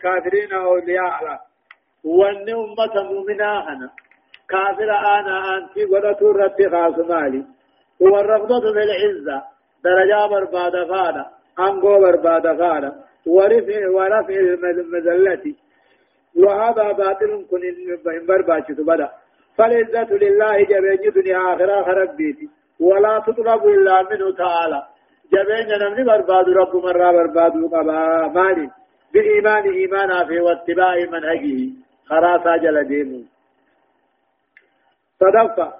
للكافرين أولياء له وأن أمة مؤمنة هنا كافر أنا أنت ولا ترتي خاص مالي. هو الرغبة في العزة. درجة برباد فانا أنقو برباد فانا ورفع ورفع المذلة. وهذا باطل كن إن برباد بدا. فالعزة لله جبين دنيا آخرة خرب بيتي ولا تطلب إلا منه تعالى. جبين نمني برباد رب مرة برباد قبا مالي. بالإيمان إيمانا في واتباع منهجه. خراسا جل ديمه صدقة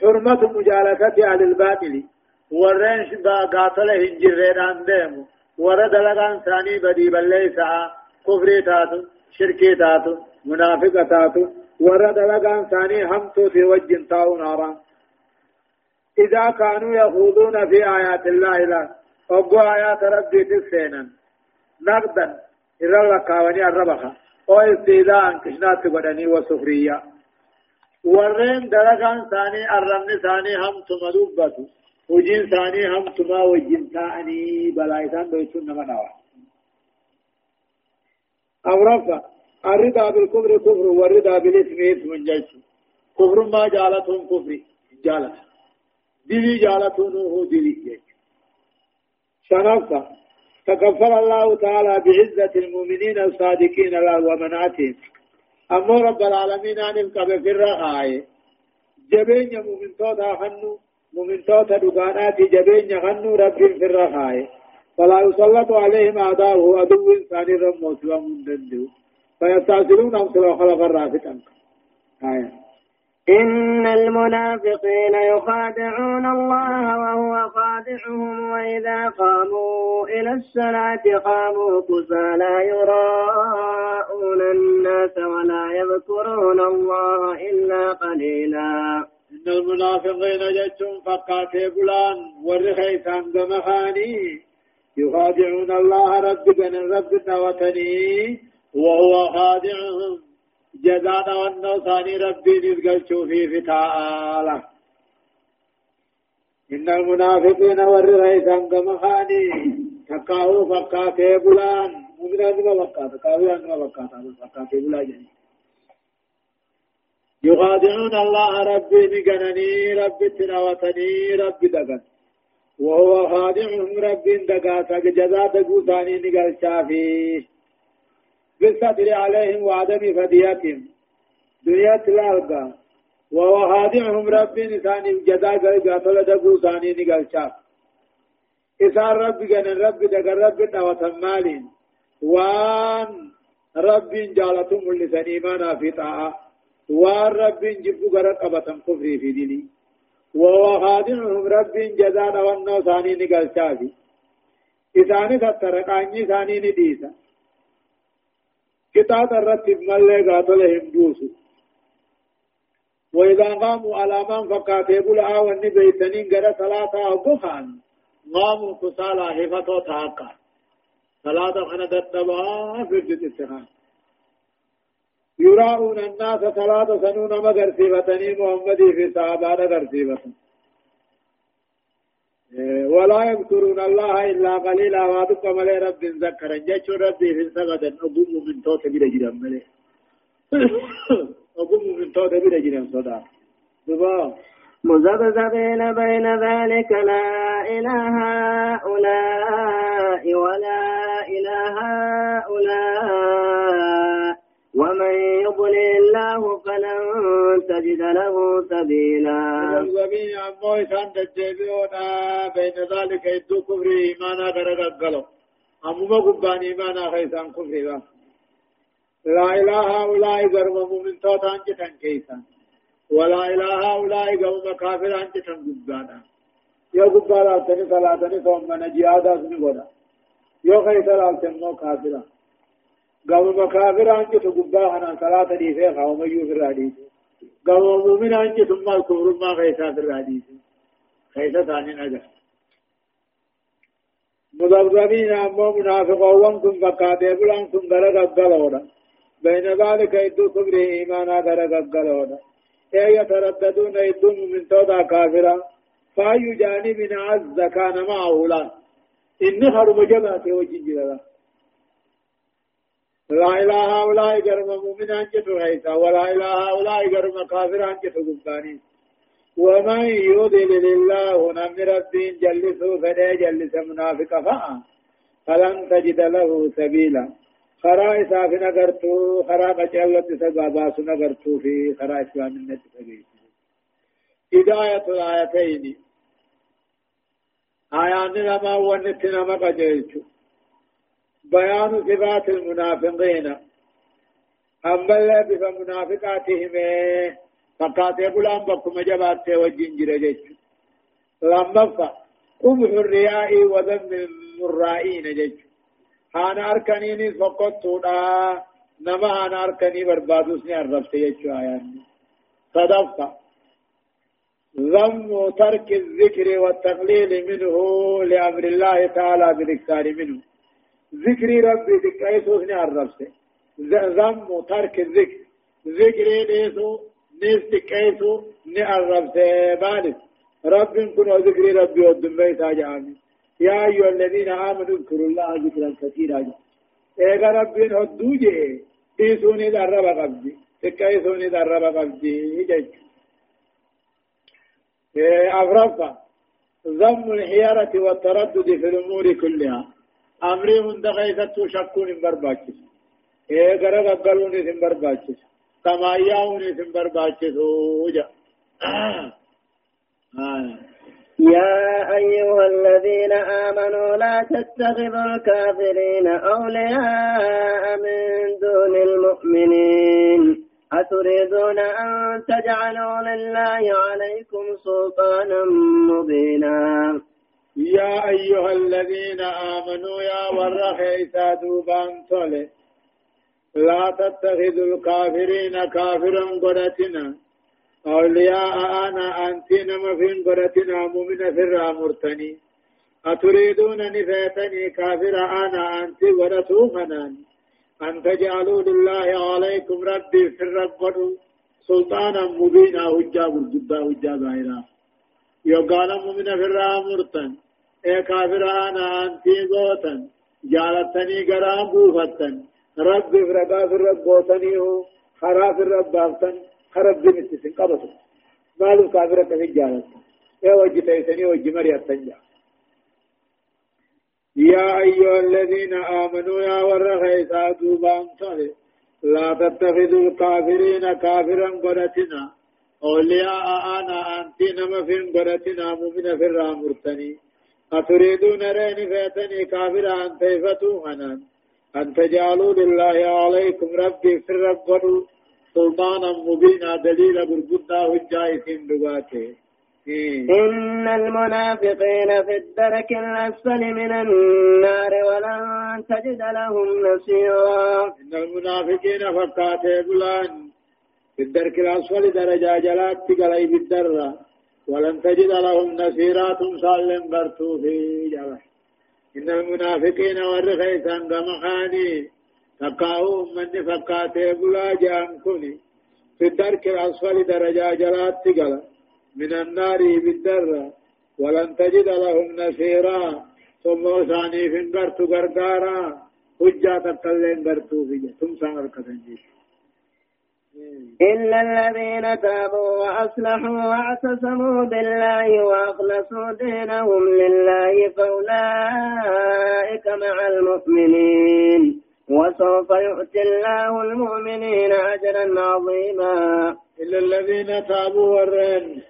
حرمة مجالسة أهل الباطل. ورين قاتل هنجرين عن ديمه ورد لغان ثاني بدي بليسا كفري تاتو شركي تاتو منافقة تاتو. ورد لغان ثاني همتو في وجه تاو نارا. إذا كانوا يخوضون في آيات الله لا. أقوى آيات ربي تسينا. نقدا. إذا لكاوني الربخة أو استيذاء كشنات قدني وسخرية ورين دلقان ثاني الرمن ثاني هم تمدوبتو وجين ثاني هم تما وجين ثاني بلايسان دويتون نما نوا أو رفع الرضا بالكفر كفر والرضا بالاسم اسم جيش كفر ما جالتهم كفر جالت دلي جالتهم هو دلي جيش شنفة تكفل الله تعالى بعزة المؤمنين الصادقين له ومنعتهم أما رب العالمين أن يبقى في الرخاء جبين مؤمن توتا خنو مؤمن توتا دقانات جبين خنو رب في الرخاء فلا يسلط عليهم أعداؤه عدو إنسان رموت ومن دندو فيستعجلون أمثل خلق الرافق آية. إن المنافقين يخادعون الله وهو خادعهم وإذا قاموا إلى الصلاة قاموا كسى لا يراءون الناس ولا يذكرون الله إلا قليلا. إن المنافقين جتهم فقاتي بلان ورخيسان دمخاني يخادعون الله ربنا ربنا وتني وهو خادعهم. جزانا وانو ثاني ربي نزقل في فتاة إن المنافقين والرئيسان كما خاني تقاو فقاتي بلان ممكن أنما فقات تقاو أنما فقات فقاتي بلا جني يخادعون الله ربي نقنني ربي تناوتني ربي دقن وهو خادعهم ربي دقاتا جزاء دقو ثاني نقل شافيه بالستر عليهم وعدم فديتهم دنيا تلالقا وهو خادعهم ربي نسان جدا قاتل دقو ثاني نقل شاف إسان ربي قن ربي دقر ربي وتمالين وان ربي جالتهم لسان إيمانا في طاعة. وان ربي جبوا قرق أبتن كفري في ديني. وهو خادعهم ربي جدا وانو ثاني نقل شافي إساني تترقاني ثاني نديسا. كتاب الرتب ملي قاتل هندوس. وإذا قاموا على من فقاتبوا الآوى النبيتنين قرى صلاة أبوخان قاموا كسالا هفتو تاقا صلاة خنا تتبعا في الجد اتخان يراؤون الناس صلاة سنون مغر سيبتني محمدي في صحابة غر سيبتني. ولا يذكرون الله إلا قليلا. وادق ملي رب ذكر. جيش ربي في سغدا أقوم من توت بلا جرم ملي. أقوم من توت بلا جرم صدا. مذبذبين بين ذلك لا إله هؤلاء ولا إله هؤلاء. تجد له سبيلا الزمين أمو إسان تجيبيونا بين ذلك إدو كفر إيمانا غرق أمو ما قبان إيمانا خيسان كفر لا إله هؤلاء غرم مؤمن توتان جتن كيسان. ولا إله هؤلاء غرم كافر أن جتن قبانا. يو قبانا تني صلاة ثم نجيادا سنقودا يو خيسان ألتنمو كافران. قام مكافر أنت تقبا أنا صلاة دي في قوم يو في الحديث قام مؤمن أنت ثم الكفر ما في الحديث. خيسا ثاني نجا. مذبذبين أمو منافقون كن فقاتي بلان كن غرق الدلودا بين ذلك إدو كبر إيمانا غرق الدلودا إيه يترددون إدو من تودا كافرا. فأي جانب عز كان معه لأن إن خرم جمعته وجنجل لا إله هؤلاء قرم مؤمن أنجت غيثا ولا إله هؤلاء قرم كافر أنجت قباني. ومن يضلل الله نم ربي جلسوا فلا جلس منافق فأ. فلن تجد له سبيلا. خرا إساف نغرتو خرا قجلت سقاباس نغرتو في خرا إسلام النت سقيت هداية الآيتين. آيان لما ونتنا ما قجلتو بيان صفات المنافقين. أما الله بفمنافقاتهم فقات يقول أن بكم جبات وجين جرجج لما قبح الرياء وذم المرائين جج أنا أركنيني فقط تودا نما أنا أركني بربادوسني عرفت يجو آيان. صدفة. ذم ترك الذكر والتقليل منه لأمر الله تعالى بالإكثار منه. ذكر ربي ذكر عرفت ذم ترك الذكر ذكر ليسو نيس كيسو نعرف سيبانس رب كن ذكر ربي والدنبي تاجعامي يا أيها الذين آمنوا اذكروا الله ذكرا كثيرا إيغا رب هدوجي إيسوني درب قبدي تكيسوني درب قبدي جج أفرفا ضم الحيارة والتردد في الأمور كلها أمري من دغيثة شكون برباكس إيغا رب قلوني برباكس كما ياون اسم برباچسو جا يا أيها الذين آمنوا لا تتخذوا الكافرين أولياء من دون المؤمنين أتريدون أن تجعلوا لله عليكم سلطانا مبينا يا أيها الذين آمنوا يا ورخيسا دوبان تولي لا تتخذوا الكافرين كافرا قدتنا أولياء أنا أنتي نما فين قدتنا مؤمن في الرامرتني أتريدون نفاتني كافر أنا أنتي قدتو خنان أن تجعلوا لله عليكم ربي في الرب سلطانا مبينا هجا برجبا هجا ظاهرا يقال مؤمن في الرامرتن إيه كافر أنا أنتي قوتن جالتني قرام بوفتن رب فرقا في الرب بوتنيه خرا في الرب بافتن خرب بنتسن قبطن مالو كافرة في جالت يا وجه تيسني وجه مريا تنجا يا أيها الذين آمنوا يا ورغيسا دوبان صالح لا تتخذوا الكافرين كافرا قرتنا أولياء أنا أنتي نما في قرتنا مؤمن في الرامرتني أتريدون رين فاتني كافرا أن تيفتوا منان أن تجعلوا لله عليكم ربي في الرب سلطانا مبينا دليل بربدا هجائسين دباته إن المنافقين في الدرك الأسفل من النار ولن تجد لهم نصيرا. إن المنافقين فكاتي بلان في الدرك الأسفل درجة جلات تقلي بالدرة ولن تجد لهم نصيرا تمسال برتو في جلال إن المنافقين والرخيسان قمخاني تقاو من فقاتي بلا جان كوني. في الدرك الأسفل درجة جلات تقل. من النار بالدرة ولن تجد لهم نصيرا. ثم ثاني في انقرت غرغارا حجة تقلين قرتو في ثم سانر كتنجيش. إلا الذين تابوا وأصلحوا واعتصموا بالله وأخلصوا دينهم لله فأولئك مع المؤمنين. وسوف يؤتي الله المؤمنين أجرا عظيما. إلا الذين تابوا ورين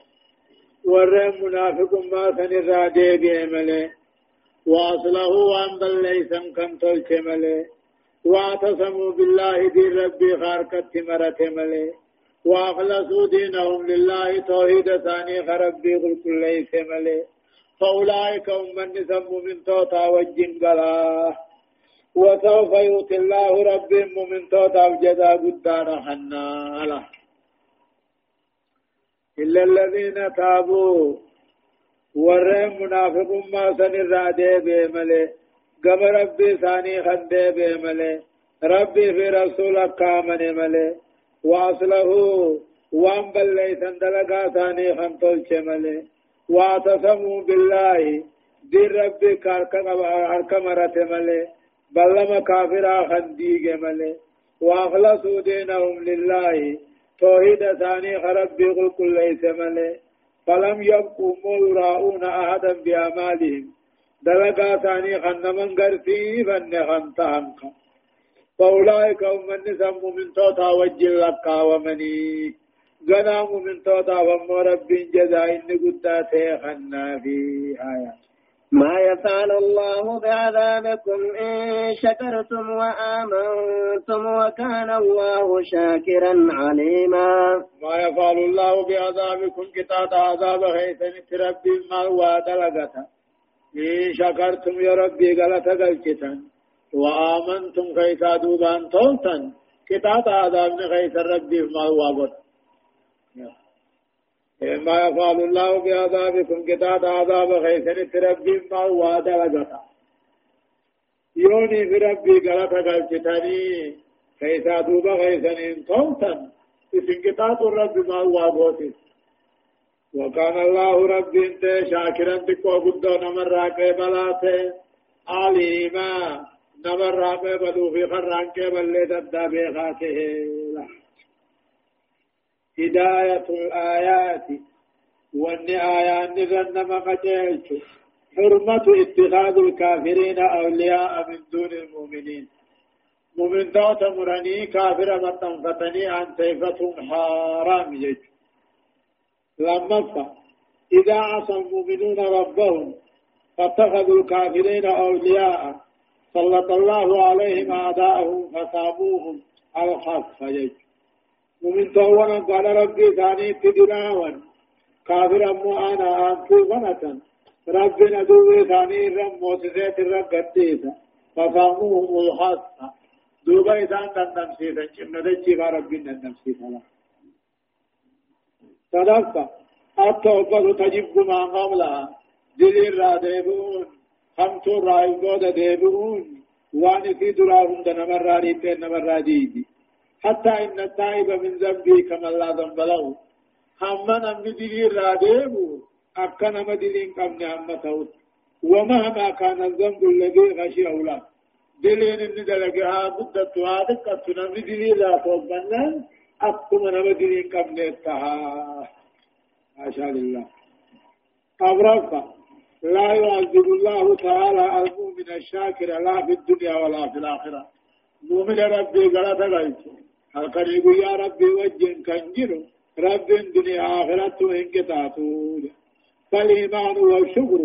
ورين منافق ما سنرى ديبي ملي وأصلحوا وأن بل ليسن كم تلك ملي واعتصموا بالله دين ربي خاركت مرت ملي. وأخلصوا دينهم لله توحيد ثاني خربي قل ليس ملي. فأولئك هم من سموا من توتا وجن قلا. وسوف يؤتي الله ربهم من توتا وجدا قدار حنا. إلا. الذين تابوا. ورهم منافق ما سنر دي ملي. قم ربي ثاني خندي بملي ربي في رسولك كامن ملي واصله وان بلي سندلقا ثاني خنطل ملي واعتصموا بالله دين ربي كاركا مرت ملي بل لما كافرا خنديق ملي وأخلصوا دينهم لله توحيد ثاني خرب بيقول كل ليس ملي فلم يبقوا يراؤون أحدا بأعمالهم دلقا ثاني خنمن قرتي فن خنتهنك فأولئك هم من نسم من توتا وجل لك ومني غنام من توتا ومو رب جزاء إن قد خنا في آيات ما يفعل الله بعذابكم إن شكرتم وآمنتم وكان الله شاكرا عليما ما يفعل الله بعذابكم كتاب عذاب خيثن ربي ما هو دلغتا إن شكرتم يا ربي غلطة قلتن وآمنتم خيثا دوبان تولتن كتاب عذاب خيث ربي ما هو بطن ما يفعل الله بعذابكم كتاب عذاب خيسن تربي ما هو دلقتا يوني في ربي غلطة قلتني كيسا دوبا خيسن توتا اسم كتاب الرب ما هو بوتي وكان الله رب انت شاكرا تكو قدو نمر راقه بلاته. عليما نمر بدو في خران کے بلے ددا بے خاته هداية الآيات وأن آيات نذن مقتلت. حرمة اتخاذ الكافرين أولياء من دون المؤمنين. مؤمن دوت مرني كافر متنفتني عن حرام يج لما إذا عصى المؤمنون ربهم فاتخذوا الكافرين أولياء. سلط الله عليهم أعداءهم فصابوهم الخف يج ومن توانا قال ربي ثاني تدراوان كافر أمو أنا أنتو فنة رب ندوه ثاني رم الرب قديسة ففهموهم الخاصة دوبا إذان نمسيسا. كم ندجي ربي نمسيسا. صدقت التوبة تجب ما قبلها دليل را ديبون همتو رايقود ديبون وان في دراهم دنمر را نمر را ديدي حتى إن التائب من ذنبه كما لا ذنب له هم نمني دليل راديبو أكنا مدلين قمنا هم توت ومهما كان الذنب الذي غشي أولا دلين إن دلقها مدة وادك أتنا مدلين لا توبنا أكما نمدلين قمنا التها عشاء لله أبرافا لا يعذب الله تعالى المؤمن الشاكر لا في الدنيا ولا في الآخرة. مؤمن ربي قال تغيث القريب يا ربي وجن كنجر رب الدنيا آخرة انقطعتون فالإيمان والشكر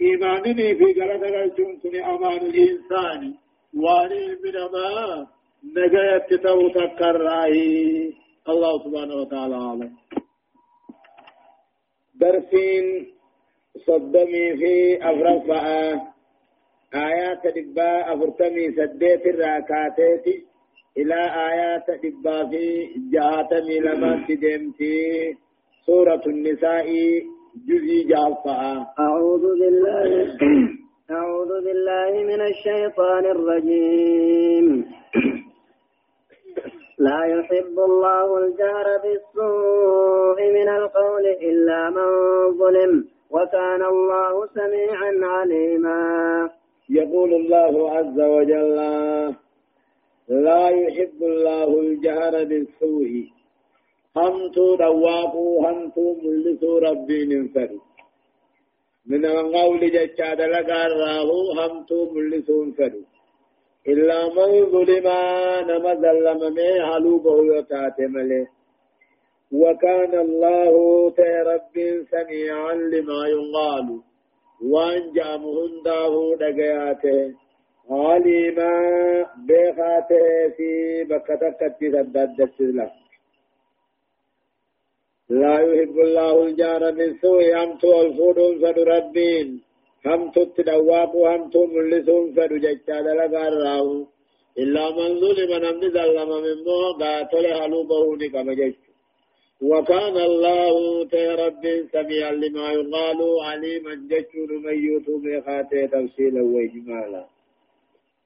إيمانني في قرد رجل أمان الإنسان. وأني من ما نجايت تو تكرائي الله سبحانه وتعالى عالم. درسين صدمي في أفرفعة آيات دباء أفرتمي سديت الراكاتيتي إلى آيات دبا في جهاتمي لما تدمتي سورة النساء جزي جعفة أعوذ بالله. أعوذ بالله من الشيطان الرجيم. لا يحب الله الجهر بالسوء من القول إلا من ظلم وكان الله سميعا عليما. يقول الله عز وجل لا يحب الله الجهر بالسوء. همتو رواقو همتو ملسو ربي ننفر من القول جتشاد لقار راهو همتو ملسو انفر إلا من ظلم نما ظلم مي حلوبه يتات ملي. وكان الله رب سميعا لما يقال. وان جامهن داهو دقياته. عليما بخاته في بكتك تسدد السلام لا يحب الله الجار بالسوء همتو الفودون فد ربين همتو التدواب همتو ملسون فد ججال لغار إلا من ظلم نمن ظلم من مو قاتل حلوبه نكم جج وكان الله رب سميعا لما يقال عليما جج من يوتو بخاته تفصيلا وإجمالا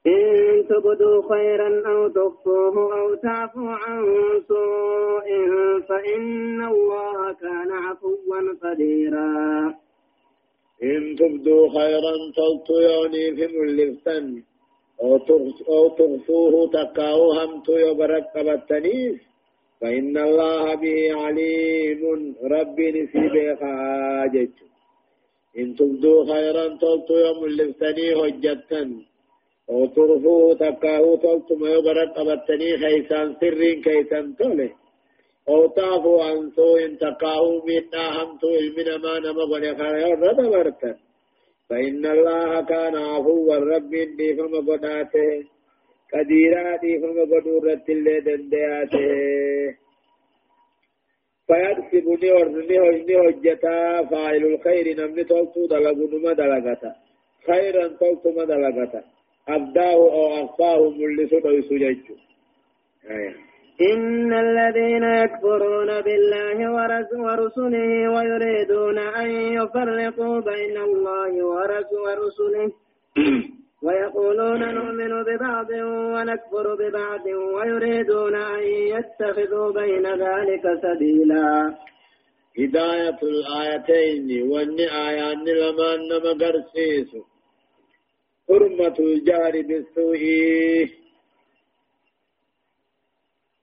إن تبدوا خيرا أو تخفوه أو تعفو عن سوء فإن الله كان عفوا قديرا إن تبدوا خيرا تلطيوني في ملفتن أو تغفوه تقاو همتو يبرك قبتنيس فإن الله به عليم. ربي نسيب خاجج إن تبدو خيرا تلتو يوم اللفتني هجتا أو ترفوه تقاو تلتو ما يبرك قبتني خيسان سرين كيسان تولي. أو تعفو عن سوء تقاو منا همتو المنا ما نمغن خير ردبرتا فإن الله كان عفوا رب دي فما قداته قديرا دي فما قدورة اللي دندياته ورني هجني هجتا فاعل الخير نمني تلتو دلقو نما دلقتا. خيرا تلتو ما دلقتا. أبداه أو أخفاه ملسو دويسو جيجو آية إن الذين يكفرون بالله ورسله ويريدون أن يفرقوا بين الله ورسله ويقولون نؤمن ببعض ونكفر ببعض ويريدون أن يتخذوا بين ذلك سبيلا. هداية الآيتين وأن آيان لما نما قرسيس حرمة الجار بالسوء.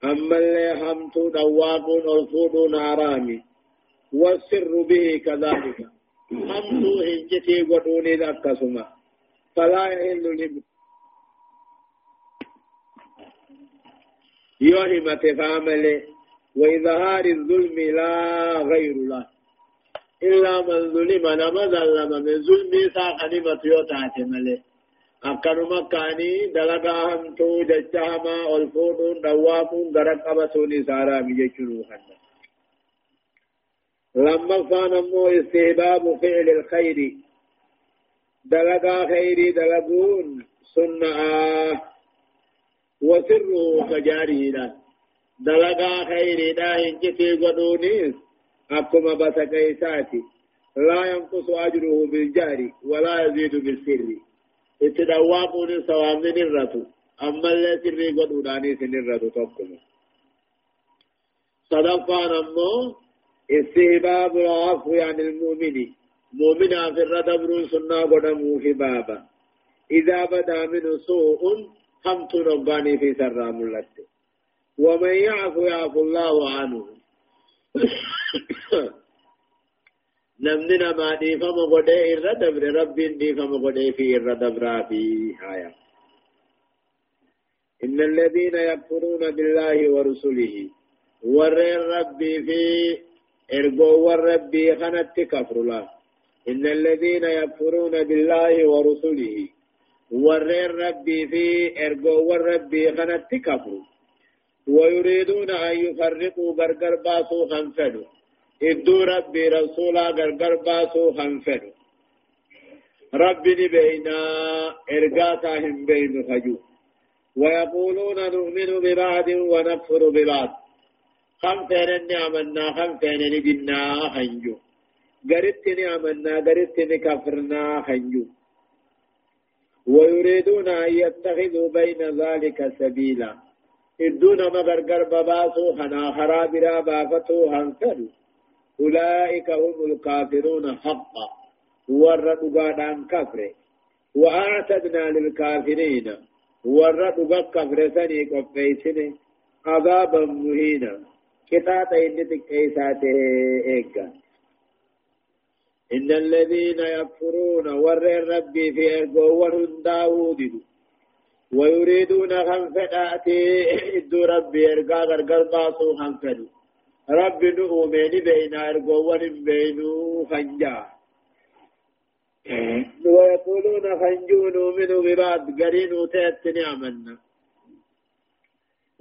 أما اللي همتو دواقون أرفودون حرامي والسر به كذلك. همتو هنجتي قدوني ذكسما فلا يحل لهم يوهمة فعمله وإظهار الظلم لا غير له. إلا من ظلم لما ظلم من ظلم ساق نمت يوتعت akkanuma kaanii dalagaa hamtuu jecha hamaa ol fuudhuun dhawwaamuun gara qabatuun isaaraami jechuun kanna lammaffaan ammoo istihbaabu fi'li ilkhayri dalagaa khayrii dalaguun sunna'aa wasirruhu kajaariidha dalagaa khayriidha hincitii godhuunis akkuma basaqeeysaati laa yanqusu ajruhu biljahri walaa yaziidu bilsirri itti dhawwaaquun sawaamni nirratu ammallee sirrii godhuudhaanii sinirratu tokkuma sadaffaan ammoo istihbaabu العفو عن المؤمن مؤمنا في الردبر سنة قدمه في بابا إذا بدا منه سوء همت رباني في سرام لك ومن يعفو يعفو الله عنه نمني نما دي فما قده إر دبر رب دي فما قده في إر دبر في آية إن الذين يكفرون بالله ورسله ور الرب في إرجو والرب خنت كفر الله إن الذين يكفرون بالله ورسله ور الرب في إرجو والرب خنت كفر ويريدون أن يفرقوا برقر باسو خنفدوا إدو ربي رسولا غرغر باسو خنفر. ربي بينا إرقاتا هم بين خجو ويقولون نؤمن ببعض ونكفر ببعض. خمسين نعمنا خمسين ندنا خنجو. قربت نعمنا قربت نكفرنا خنجو. ويريدون أن يتخذوا بين ذلك سبيلا. إدون مغرغر بباسو خنا خرابرا بافتو هنفروا أولئك هم الكافرون حقا. ورد عن كفر. وأعتدنا للكافرين. ورد كفر سني قفيسن عذابا مهينا كتاتا إنتك إيساته إيقا إن الذين يكفرون ور ربي في أرقوة داود. ويريدون خنفداتي إدو ربي إرقا غرقر باسو خنفدو رب نؤمن بين أرقوان بينو خنجا ويقولون خنجو نؤمن ببعض قرين وتأتني عملنا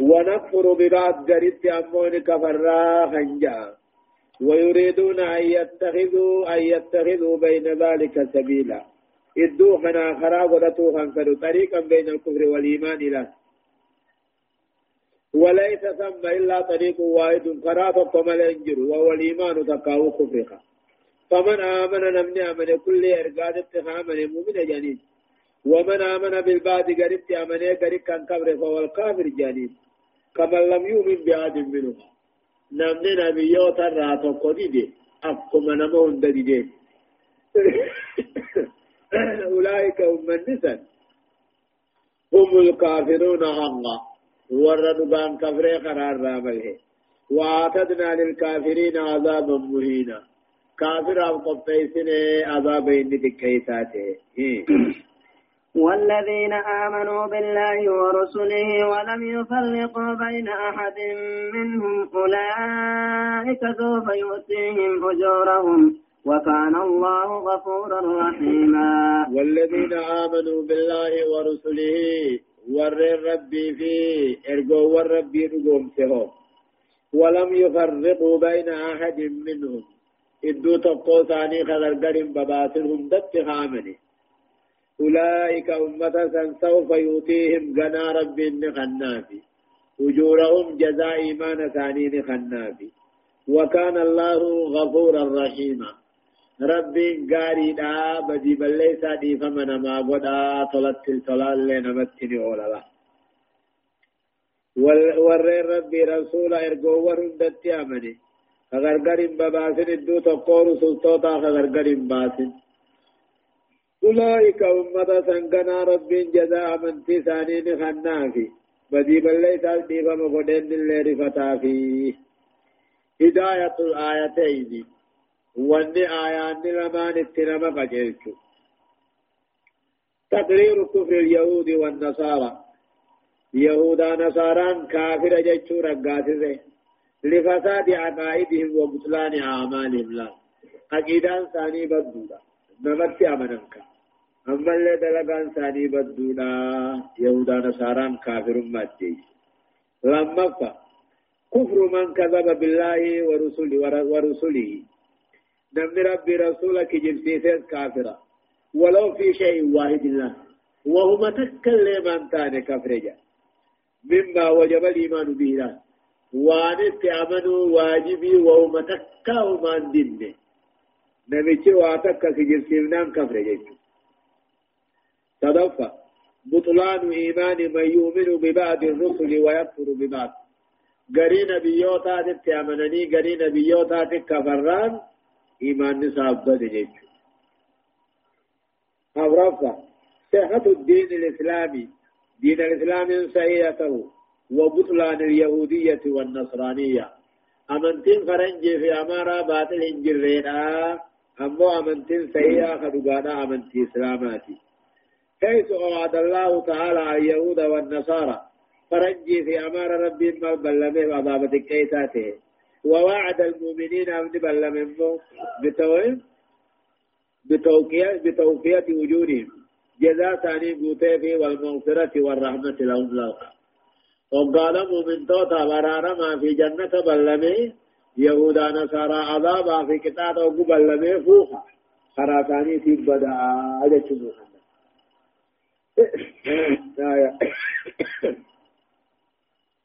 ونكفر ببعض قريت أمون كفرا خنجا ويريدون أن يتخذوا أن يتخذوا بين ذلك سبيلا إدوخنا خراب ودتوخا طريقا بين الكفر والإيمان له وليس ثم إلا طريق واحد. قرابة كمال انجر وهو الإيمان تقاو كفرها فمن آمن نمني آمن كل إرقاد اتخامن مؤمن جنين. ومن آمن بالبعد قربت آمن قرب كان كبر فهو الكافر جنين. كمن لم يؤمن بهاد منه نمني نبيو ترى تقودي أكما نمون ددي أولئك هم نسل هم الكافرون حقا وردبان كفر قرار رابله وآتدنا للكافرين عذابا مهينا۔ كافر أو قبيسين عذابين تكيساته والذين آمنوا بالله ورسله ولم يفرقوا بين أحد منهم أولئك سوف يؤتيهم أجورهم وكان الله غفورا رحيما والذين آمنوا بالله ورسله ور ربي في ارجو ور ربي نقوم ولم يفرقوا بين أحد منهم إدو تقو ثاني خلال بباطلهم دت خامني أولئك أمة سوف يؤتيهم جنا رب خنافي أجورهم جزاء إيمان ثاني خنافي وكان الله غفورا رحيما ربي قاري دا بدي بلي سادي فمن ما قدا طلت الطلال لنمتني أولا والرين ربي رسول ارجو ورندت يامني غرغر بباسن الدو تقور سلطوتا غرغر باسن أولئك أمة سنقنا رب جزاء من تسانين خنافي بدي بلي سادي فمن قدن اللي رفتا فيه هداية الآيتين واني آيان لمان اتنما قجلت تقرير كفر اليهود والنصارى يهودا نصارى كافر جيتشو رقاتزه لفساد عقائدهم وبطلان أعمالهم لا عقيدان ثاني بدودا نمت أمننك أما اللي دلقان ثاني بدودا يهودا نصارى كافر ماتي لما كفر من كذب بالله ورسله ورسله نمن ربي رسولك جبسيسيس كافرا ولو في شيء واحد الله وهما تكلم أن تاني كفرجا مما وجب الإيمان به له. وان استعمنوا واجبي وهما تكاو من دينه نمشي واتك كجبسينان كفرجا تدفع بطلان إيمان من يؤمن ببعض الرسل ويكفر ببعض. قرين بيوتا تتعمنني قرين بيوتا تكفران إيمان نصاب بدجج أورفا صحة الدين الإسلامي. دين الإسلام سيئته وبطلان اليهودية والنصرانية. أمنتين فرنجي في أمارة باطل هنجرينا أمو أمنتين سيئة خدقانا أمنتي إسلاماتي. حيث أوعد الله تعالى اليهود والنصارى فرنجي في أمار ربي ما بلمه وعذابة كيساته ووعد المؤمنين أن بلمه بتوقية بتوقية بتوقية وجودهم. جزاء ثاني قوتي والمغفرة والرحمة لهم لهم وقال مؤمن توتا برارا ما في جنة بلمه يهودا نصارى عذابا في كتاب وقبلمه فوقا. خراساني في بدا. أجل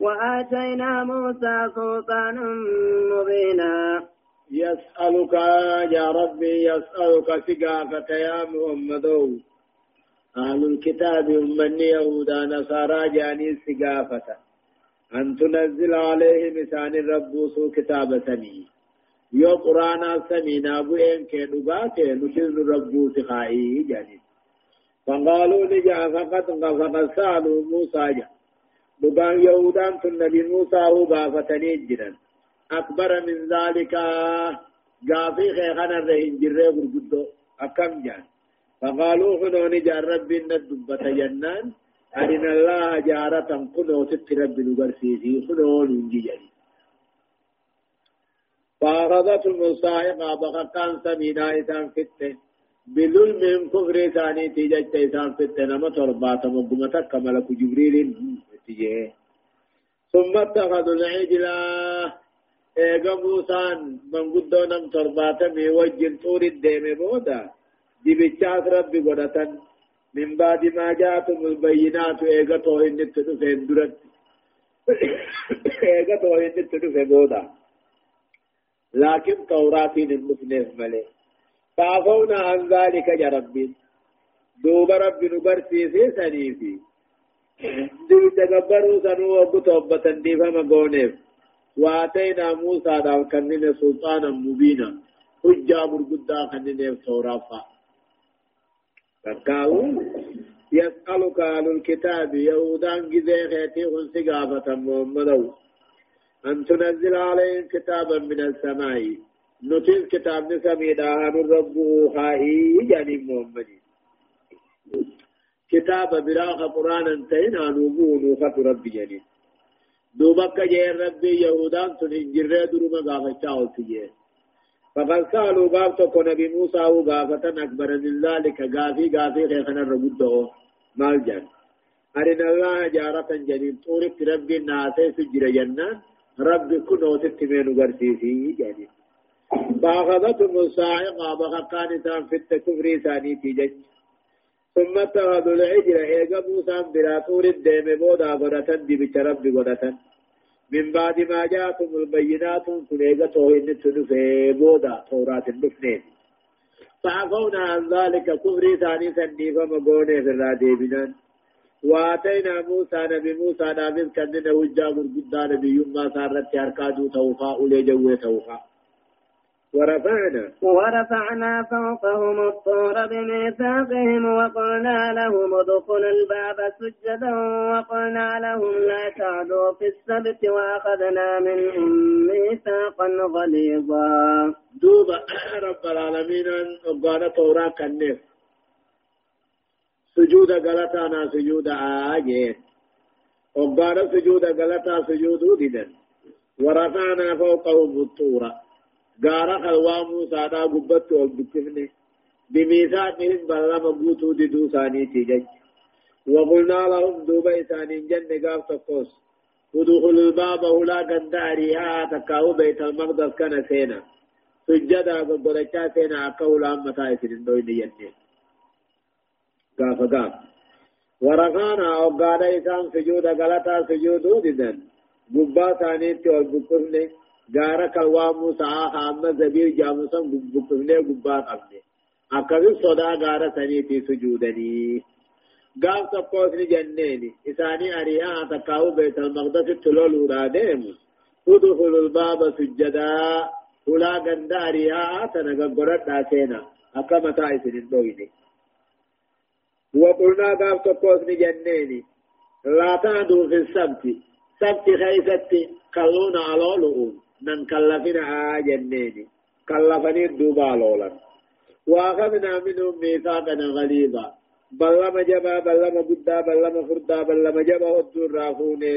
وآتينا موسى سلطانا مبينا. يسألك يا ربي يسألك سقافة يا محمد. أهل الكتاب من يهودا نصارى جاني سقافة أن تنزل عليهم إسان الرب سو كتاب سمي. يو قرآن سمينا بوين كي نباتي نشل الرب سخائي جاني. فقالوا لجا فقد فقد سألوا موسى جاني دبان يهودان تن نبي موسى هو بافتني جدا أكبر من ذلك قافي خيخنا الرهن جره برقدو أكم جان فقالوا خنوني جار ربي ندبت جنان أرنا الله جارة كنو ست ربي نبرسيسي خنون انجيجي فأخذت المصائقة بخطان سمينا إسان فتة بظلم كفر ثاني تيجت إسان فتة نما تربات مقمتك ملك جبريل تجيه. ثم اتخذوا العجل ايغا موسان من قدو نم ترباتمي وجن طور الدين بودا. دي بچاس ربي قدتن. من بعد ما جاءتم البينات ايغا توهن نتدفين درت ايغا توحيد تدفع بودا. لكن توراتين المسلم ملي فعفونا عن ذلك يا ربي. دوب ربي نبرسي في سنيفي دي تغبروا سنو وبتوبة ديفا مغونيف واتينا موسى دام كنين سلطانا مبينا حجة مرقدا كنين تورافا فكاو يسألك أهل الكتاب يهودان جزيخيتي خنسقافة محمد أن تنزل عليهم كتابا من السماء نتيز كتاب نسمي داهن الرب خائي جاني محمد كتاب براخ قرآن انتهينا نوبو نوخة ربي جاني دوبك جير ربي يهودان تنهجر درما غافة تجيه فقد سألوا غاف تكون نبي موسى وغافة أكبر من ذلك. غافي غافي خيخنا الربوده مال جان. أرنا الله جارة جنين. طورك ربي ناسي سجر جنان ربي كنو تتمين غرسيسي جانين فأخذتهم الصاعقة بخقان في التكفر ثاني تجج ثم اتخذوا العجل إيقا موسى بلا طور الدم بودا غدة دي بشرب غدة من بعد ما جاءتم البينات كن إيقا توهين تنفي بودا تورات النفنين فعفونا عن ذلك كفر ثاني ثاني فمقوني في الرادي بنان وآتينا موسى نبي موسى نابذ كننا وجا قرقدا نبي يما سارت يركادو توفا أولي جوه توفا ورفعنا. ورفعنا فوقهم الطور بميثاقهم وقلنا لهم ادخلوا الباب سجدا وقلنا لهم لا تعدوا في السبت وأخذنا منهم ميثاقا غليظا. دوبا رب العالمين وقال تورا كنف سجود غلطانا سجود آجين وقال سجود غلطا سجود ديدن. ورفعنا فوقهم الطور. غارا خلوا موسى دا غبت والبتفني بميثاقهم بلما بوتو ددو ثاني تيجج وقلنا لهم دوبا ثاني جنة غاف تقوس ودخل الباب هلا قنداريها تكاو بيت المقدس كان سينا سجدا قدرچا سينا أقول امتا اسرين دوين ينه غاف غاف ورغانا وقادا إسان سجود غلطا سجودو ددن غبا ثاني تيول بكفني غارا كلوا موسى حامد زبير جاموسا بكفنه غبا قبنه أكبر صدا غارا سنيتي سجودني. قال تقوسني جنيني إساني أريها تكاو بيت المقدس تلول ورادهم ادخلوا الباب سجدا. ولا غند أريها تنغغرت داسينا أكما تايسن الدويني وقلنا قال تقوسني جنيني لا تعدوا في السبت. سبت خيستي كلون على لؤون نن كلفنا جنيني كلفني الدوبا لولا واخذنا منهم ميثاقا غليظا بلما جبا بلما قدا بلما فردا بلما جبا الدور رافوني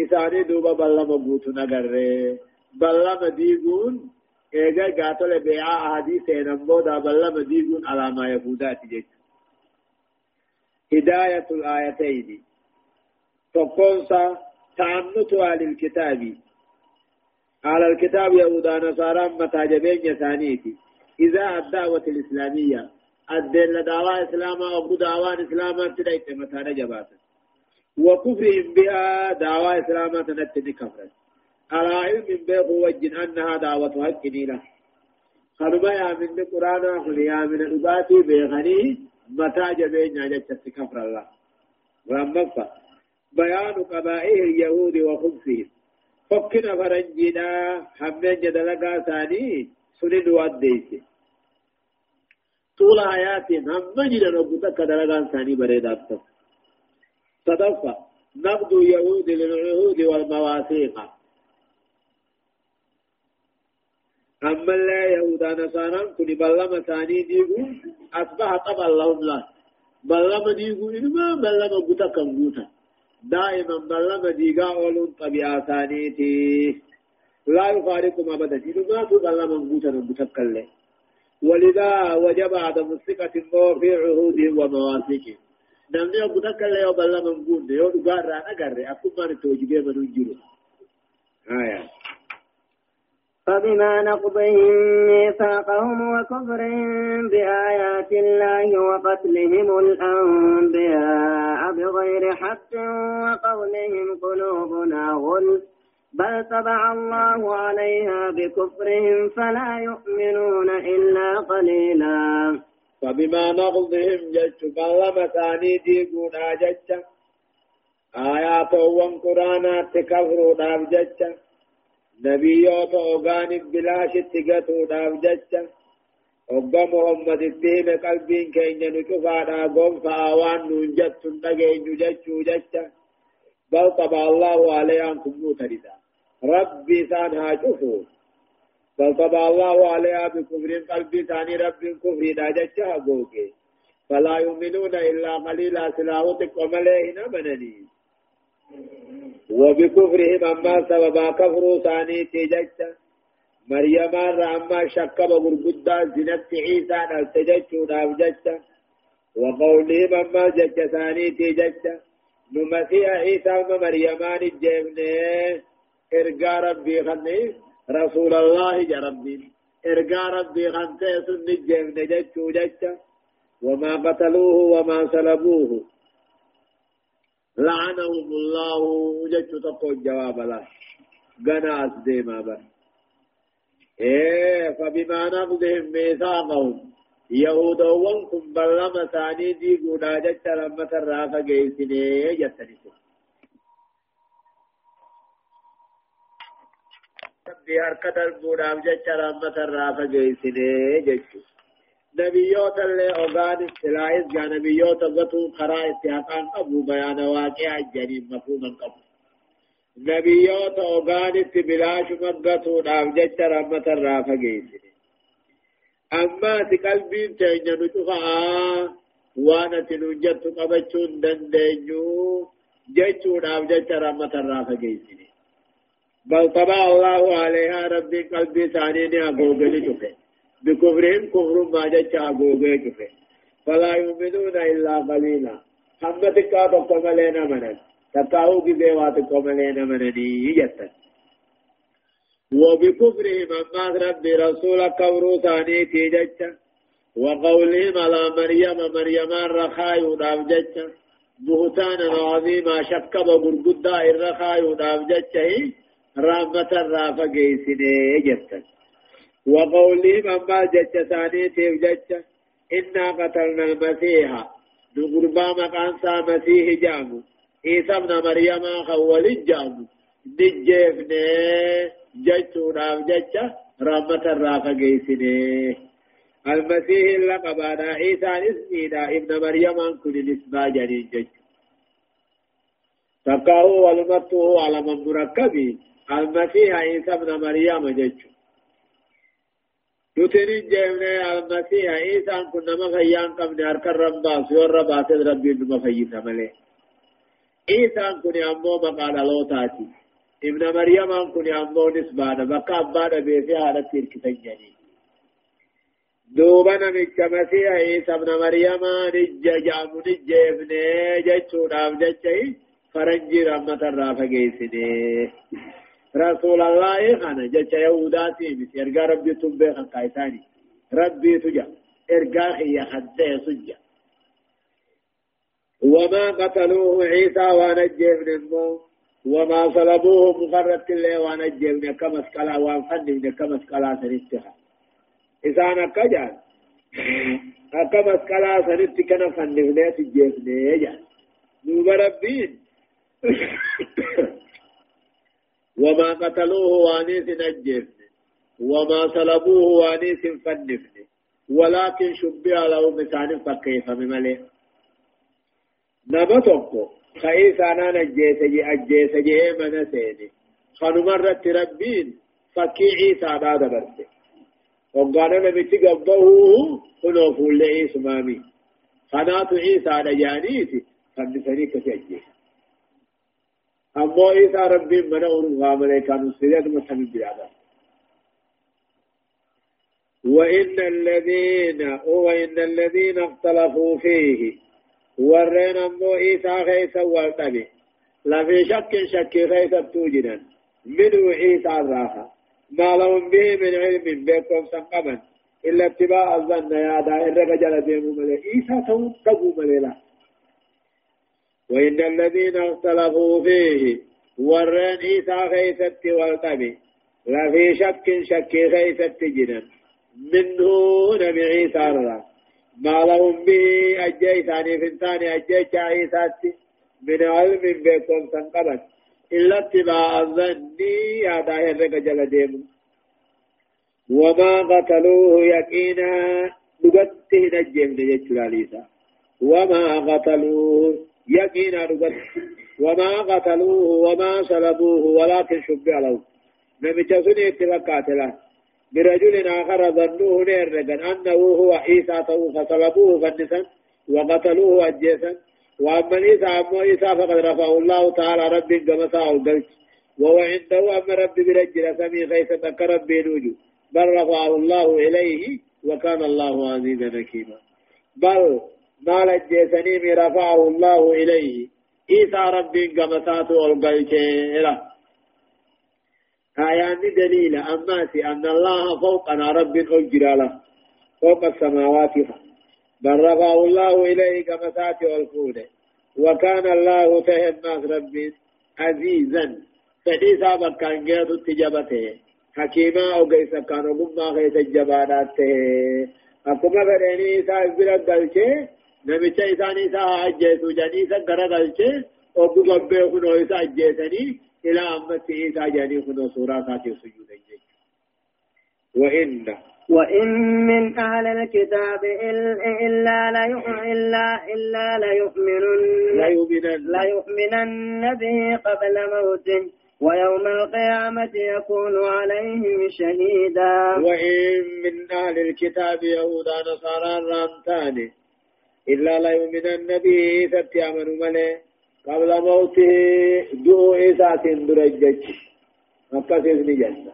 إساني دوبا بلما بوتو نغره بلما ديقون إيجا قاتل بيعا أحاديث نمبودا بلما ديقون على ما يفودات جيش هداية الآيتين تقونسا تعنت على الكتاب على الكتاب يهودا نصارى متى جبين ثانيتي إذا الدعوة الإسلامية الدل دعوة إسلاما أبو دعوة إسلاما تدعيت متى نجبات. وكفرهم بها دعوة إسلاما تنتني كفرا على علم بيغ وجن أنها دعوة حق له خربا يا من القرآن أخلي يا من الأباتي بيغني متى جبين جت كفر الله. ولما بيان قبائل اليهود وخبثهم. فكنا فرنجنا حمين جدلقا ثاني سنين واديسي طول حياتهم هم جدا ربطة كدلقا ثاني بريدا صدفة نقد يهود للعهود والمواثيق أما لا يهودا نصارى كن بلما ثاني ديغو أصبح طبعا لهم لا بلما ديغو إنما بلما قوتا كم قوتا دائما بلما ديغا أولون طبيعة ثانيتي لا يفارقهم أبدا. بلما قوتا نقوتا كله ولذا وجب عدم الثقة في عهودهم ومواثيقهم namni obbo takka illee yoo ballama hin guunne yoo dhugaa irraa agarre akkumaan itti hojii deeman hin jiru. فبما نقضهم ميثاقهم وكفرهم بآيات الله وقتلهم الأنبياء بغير حق وقولهم قلوبنا غلف بل طبع الله عليها بكفرهم فلا يؤمنون إلا قليلا. فبما نقضهم جج قلما ثاني ديقونا جج. آيات وان قرانا تكفروا جج. نبيوت اوغانك بلاش تقتوا داب جج وقا محمد الدين قلبين كين نكفانا قوم فآوان ننجت نجين جج جج بل طبع الله عليها كم تردا ربي ثانها شوفوا بل طبع الله عليها بكفر قلبي ثاني رب كفر داجتها قوكي فلا يؤمنون إلا قليلا سلاوتك ومليهنا منني وبكفرهم أما سببا كفروا ثاني تججت مريم أما شك بغرقدا زنت عيسى نلتججت ونافججت وقولهم أما جج ثاني تججت نمسيح عيسى ومريمان الجبنين إرقى ربي خنيه رسول الله جربين إرقى ربي خنته سن نجت وجت وما قتلوه وما سلبوه. لعنهم الله وجت تقول جواب له قنا أسديما بس إيه فبما نقضهم ميثاقهم يهود وانكم بلما ثاني دي قولا جت لما ترافق جيسني جتنسوا ربي هركت البودام جچا رحمت الرافة جيسنه جچو نبيوت اللي اوغان استلاعيز جا نبيوت غتو خرا استحقان قبو بيان واقع الجنين مفهوما قبو نبيوت اوغان استبلاش مغتو دام جچا رحمت الرافة جيسنه أما تقلبين تيجا نتوخا وأنا تنجت قبچون دندنيو جچو دام جچا رحمت الرافة جيسنه بل طبع الله عليها ربي قلبي ثاني أقوغني شفه بكفرهم كفر ما جاء أقوغي شفه فلا يؤمنون إلا قليلا. حمتك قم لنا منن. تتاو في بيواتكم لنا منني جتا وبكفرهم أما ربي رسول كفر ثاني تيجتا وقولهم على مريم مريم الرخاء وداف جتا بهتانا عظيما شك بغرقدا الرخاء وداف جتا رحمة الرافة جيسني جتا وقولهم أما جتا ثاني تيف جتا إنا قتلنا المسيح. نقربا مقان سا مسيح جامو. عيسى ابن مريم خول جامو. نجيفني جتو نام جتا رحمة الرافة جيسني المسيح لقبانا. عيسى اسمينا ابن مريم كل نسبة جنين جتا تقاه والمته على من مركبين المسيح عيسى ابن مريم جيتشو يتنين جيمنا المسيح عيسى ان كنا مفيان قبل اركا ربا سيور ربا سيد ربي انما فيسا ملي عيسى ان كنا امو مقال لوتاتي ابن مريم ان كنا امو نسبانا بقى ابانا بيسيها رتير كتنجاني دوبا نمك مسيح عيسى ابن مريم نجا جامو نجا ابن جيتشو نام جيتشي فرنجي رحمة الرافة جيسني رسول الله خانا جچ يهوداتي بس ارغا ربي تبه خان قايتاني ربي تجا ارغا خي حد سجا وما قتلوه عيسى ونجيه من الموت وما صلبوه مقرت الله ونجيه من كما اسكلا وانفن من كما اسكلا سنتها إذا أنا كجان كما اسكلا سنت كنا فن من تجيه من يجان نوب ربين وما قتلوه وانيس نجفن وما صلبوه وانيس فنفن ولكن شبه له مثال فكيف بملئ. نما توكو خيس أنا نجيس جي اجيس جي من سيني خانو مرت ربين فكي عيسى بعد برسي وقال نبي تقبضه هنو فول عيسى مامي. خنات عيسى نجانيتي فنفني كتجيس أمو إيسا ربي من أورغا ملائكة سيدات محمد بيادا وإن الذين وإن الذين اختلفوا فيه ورين أمو إيسا خيسا والنبي لفي شك شك خيسا توجدا منه عيسى الراحة ما لهم به من علم بكم سنقبا إلا اتباع الظن يا دائر رجل ديمو ملي إيسا تو تقو مليلا وإن الذين اختلفوا فيه ورين إيسا خيست والقبي لفي شك شك خيست جنا منه نبي عيسى الرا ما لهم به أجي ثاني فنتاني أجي عيسى من علم بكم سنقبت إلا اتباع الظن يا داهر رجل ديم وما قتلوه يقينا. دقته نجم ليسا وما قتلوه يقينا دقت وما قتلوه وما صلبوه ولكن شبه له. نمت سنة اتفقات له. برجل آخر ظنوه نيرغن أنه هو عيسى فصلبوه فنسا وقتلوه أجيسا وأما عيسى أما عيسى فقد رفعه الله تعالى رب قمسا القلت وهو عنده أما رب برجل سمي خيسة كرب نوجو بل رفعه الله إليه وكان الله عزيزا حكيما. بل ما لجيسني رفعه الله إليه عيسى رب قمسات القلت آيان دليل أماسي أن الله فوقنا رب أجراله فوق السماوات بل رفعه الله إليه كما ساتي والفود وكان الله فهم ربي عزيزا فديسا بكان جيد تجابته حكيما أو قيسا كانوا قمنا غيث الجبانات أكما فريني إيسا إبرا قلچه نمچا إيسان إيسا أجيسو جاني إيسا قرا قلچه أبو قبه خنو إيسا أجيسني إلى أمت إيسا جاني خنو سورا ساتي سجود وإن وإن من أهل الكتاب إلا إلا إلا ليؤمنن ليؤمنن به قبل موته ويوم القيامة يكون عليهم شهيدا وإن من أهل الكتاب يهودا نصارى رانتان إلا ليؤمنن به ستيامن ملي قبل موته دو إسات درجج مكة جنة.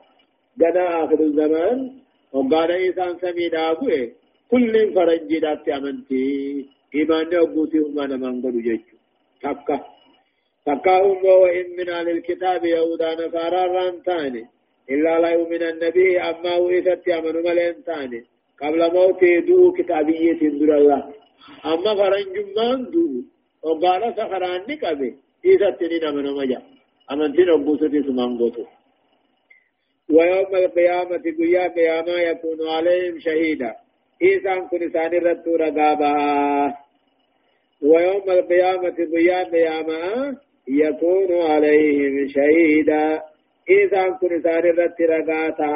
جنا آخر الزمان. وقال إنسان سمي دابوه كل فرنجي داتي أمنتي. إيمان أبوتي هم أنا من قلو جيجو تكا تكا هم وإن من أهل الكتاب يهودا نصارى رانتاني إلا لا يؤمن النبي أما وإثت أمن ملين تاني قبل موته دو كتابية در الله أما فرنج من دو وقال سخران نكبه إثت نين أمن مجا أمنتين أبوتي سمان قلو ويوم القيامة قيا قياما يكون عليهم شهيدا إيسان كن سان رتو رقابا ويوم القيامة قيا قياما يكون عليهم شهيدا إيسان كن سان رت رقاتا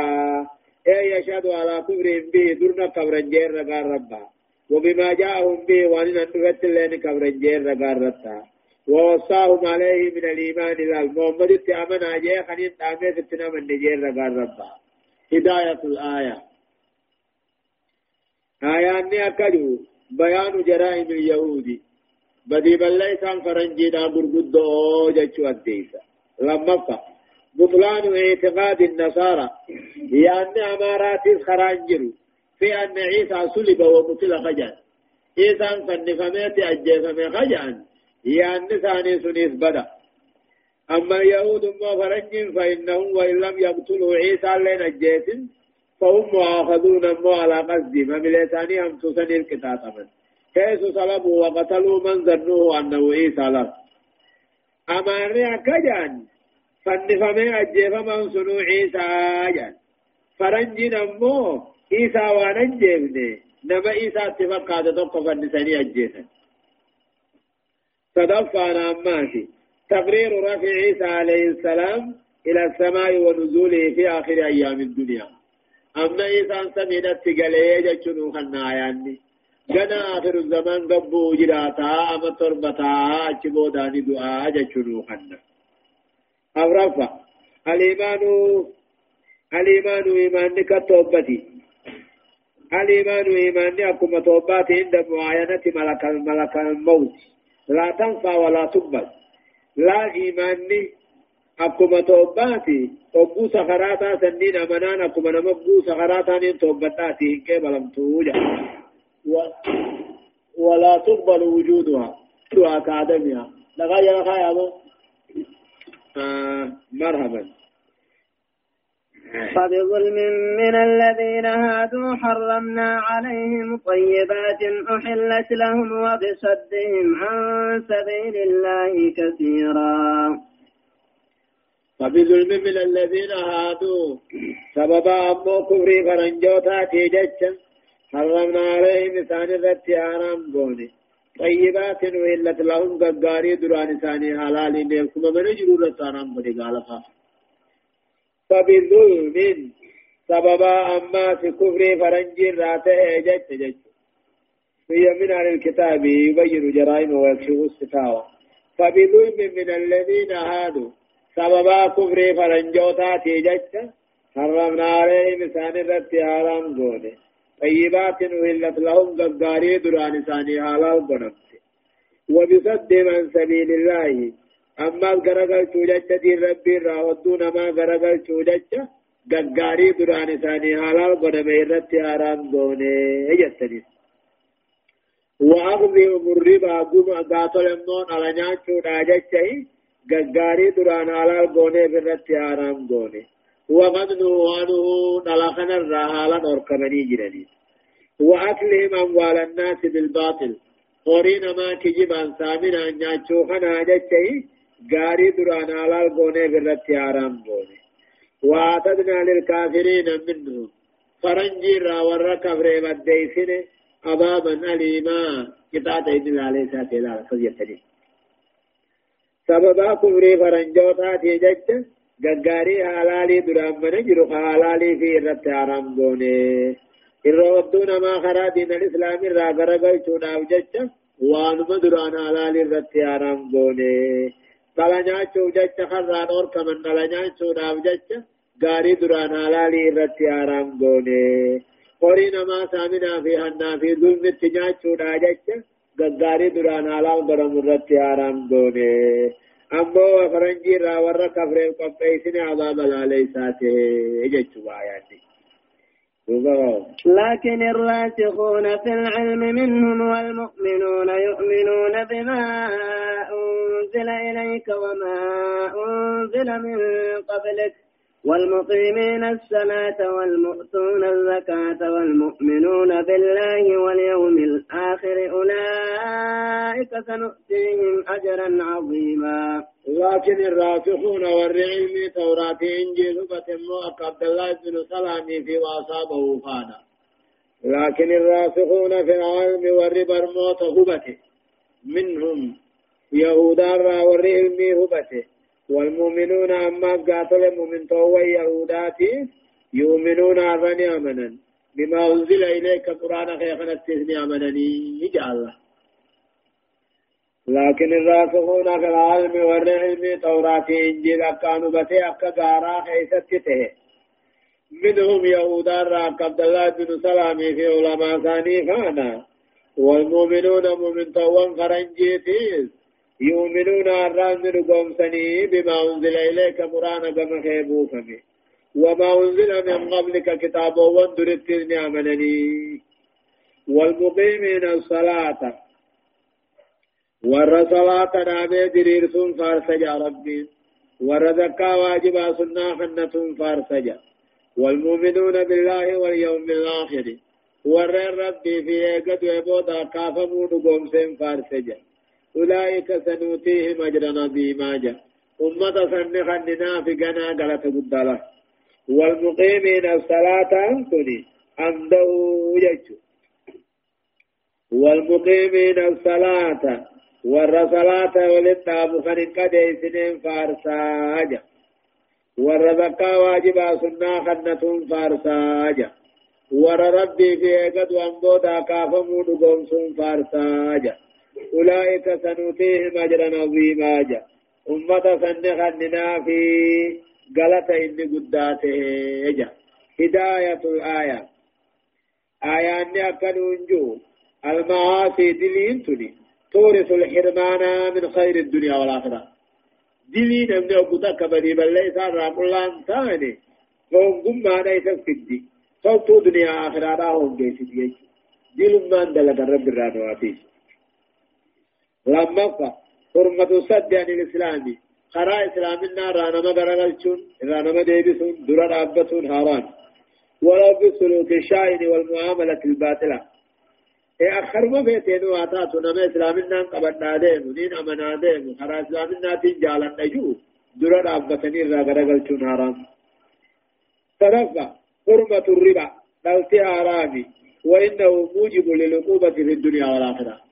أي يشهد على كبرهم به درنا كبرنجير رقار ربا وبما جاءهم به وأن نفت لين كبرنجير رقار رتا ووصاهم عليه من الإيمان إلى محمد اتعمن أجيه خنين تامي ستنا من نجير رقار ربا هداية الآية. آيان أكدو. بيان جرائم اليهود. بدي بل سان فرنجي دا برقدو جتشو الديسة. لما فا بطلان اعتقاد النصارى. يعني أمارات خرانجر في أن عيسى صلب وقتل خجان عيسى فنفمت أجيفم خجان يعني ثاني سنيس بدا. أما اليهود ما فرنج فإنهم وإن لم يقتلوا عيسى لين الجيس فهم مؤاخذون ما على قصد. ما بلساني هم تسني الكتاب من. حيث صلبوا وقتلوا من ظنوه أنه عيسى له. أما كجان فنفمي من سنو عيسى جان. فرنج نمو عيسى وانجيبني نما عيسى اتفاق هذا تقف فنساني أجيسا تدفع أماتي تقرير رفع عيسى عليه السلام إلى السماء ونزوله في آخر أيام الدنيا أما عيسى سمينت تقليه جتشنو خنا جنا آخر الزمان قبو جراتا أما تربتا أجبو داني دعاء جتشنو خنا أورفا الإيمان الإيمان إيمان كتوبتي الإيمان إيمان أكما توباتي عند معاينة ملك الملك الموت لا تنفع ولا تقبل لا إيماني أكما توباتي أبو سخراتا سنين أمنان أكما نمبو سخراتا نين توبتاتي كيف لم توجد و... ولا تقبل وجودها دعاء كادمها لغاية لغاية آه مرحبا فبظلم من الذين هادوا حرمنا عليهم طيبات أحلت لهم وبصدهم عن سبيل الله كثيرا. فبظلم من الذين هادوا. سبب أمو كفري فرنجوتا تيجج حرمنا عليهم ثاني ذات حرام بوني. طيبات وإلت لهم ققاري دران ثاني حلال نيكم من جرورة حرام بوني قال خاف فبظلم سببا أما في كفر فرنج راته جج جج هي من عن الكتاب يبين جرائم ويكشف الستاوى. فبظلم من الذين هادوا. سببا كفر فرنجوتا تيجج حرمنا عليهم سان الرد حرام قوله طيبات وهلت لهم قداري دران ثاني حلال قنمت وبصد من سبيل الله أما غرغل چوجچ دي ربي راودو نما غرغل چوجچ گگاری دران ثاني حلال قد ميرت آرام گونه جتني وأخذ الربا قم قاتل امون على نياچو داجچي گگاری دران حلال گونه برت آرام گونه وقد نوانه نلخنا الرحالا نركبني جرني وأكلهم أموال الناس بالباطل قرين ما كجبان سامنا نياچو خنا غاري دران على الغوني برت حرام غوني واتدنا للكافرين منهم فرنجي را ور كبر بديسن عذابا أليما كتاب إذن عليه ساتي لا فزيتني سببا كفر فرنجوتا تيجج غغاري حلالي دران من جرو حلالي في رت حرام غوني irroodduun namaa karaa diin al-islaamii irraa garagalchuudhaaf jecha waanuma duraan halaalii irratti haram goone. dhala nyaachuuf jecha harraan orkaman dhala nyaachuudhaaf jecha gaarii duraan halaalii irratti haaraam goone horii namaa saaminaa fi hannaa fi zulmitti nyaachuudhaa jecha gaggaarii duraan halaal godhamu irratti haaraam goone ammoo faranjii irraa warra kafreef qopheessine abaaba laaleysaa ta'e jechuu baayaatti. لكن الراسخون في العلم منهم والمؤمنون يؤمنون بما أنزل إليك وما أنزل من قبلك. والمقيمين الصلاة والمؤتون الزكاة والمؤمنون بالله واليوم الآخر أولئك سنؤتيهم أجرا عظيما. لكن الراسخون والعلم توراة إنجيل فتمو عبد الله بن سلام في وأصابه فانا لكن الراسخون في العلم والربا الموت هبته. منهم يهودا والعلم هبته. والمؤمنون أما قاتل المؤمن توي يهوداتي يؤمنون أرني أمنا بما أنزل إليك قرآن خيخنا التثني أمنني. الله. لكن الراسخون في العلم والعلم توراة إنجيل كانوا بتي أكا غارا خيستته منهم يهودا راك عبد الله بن سلام في علماء ثاني فانا. والمؤمنون مؤمن توان فرنجيتيز يؤمنون الران رقوم سني بما أنزل إليك قرآن كما خيبو فمي. وما أنزل من قبلك كتاب وندرت نعمنني والمقيمين الصلاة. ور صلاة نامي دريرسون فارسجا ربي. ور واجبا سنة خنة فارسجا. والمؤمنون بالله واليوم الآخر. ور ربي في قد وبودا كافمون قومسين فارسجا. أولئك سنوتيهم أجرا عظيما جا أمة سنخننا في قنا قلت قدلا والمقيمين الصلاة أنتني عنده يجو. والمقيمين الصلاة ور صلاة وللتاب خنين قد سنين فارساجا ور زكا واجبا سنة خنة فارساجا ور ربي في قد وانبودا كافمون قوم فارساجا أولئك سنؤتيهم أجرا عظيما. جا. أمة سنخننا في غلطة إن قداته جا. هداية الآية. آية أني أكنون جو. المعاصي دلين تني. تورث الحرمان من خير الدنيا والآخرة. دلين أمني أبوتا كبني بل ليس رام الله ثاني. فهم قم ما ليس الدين صوتوا دنيا آخرة. راهم جيسي ديش دل ما اندلق الرب الرانواتيش لما حرمة الصد عن الإسلام خرا إسلامنا رانا ما غرغلشون رانا ما ديبسون درا رابطون هاران ولو بالسلوك الشائن والمعاملة الباطلة إيه أخر ما فيتين واتاتو نما إسلامنا قبضنا ديم نين أمنا ديم خرا إسلامنا تنجالا نجو درا رابطني را غرغلشون هاران ترفع حرمة الربا قلت حرامي وإنه موجب للعقوبة في الدنيا والآخرة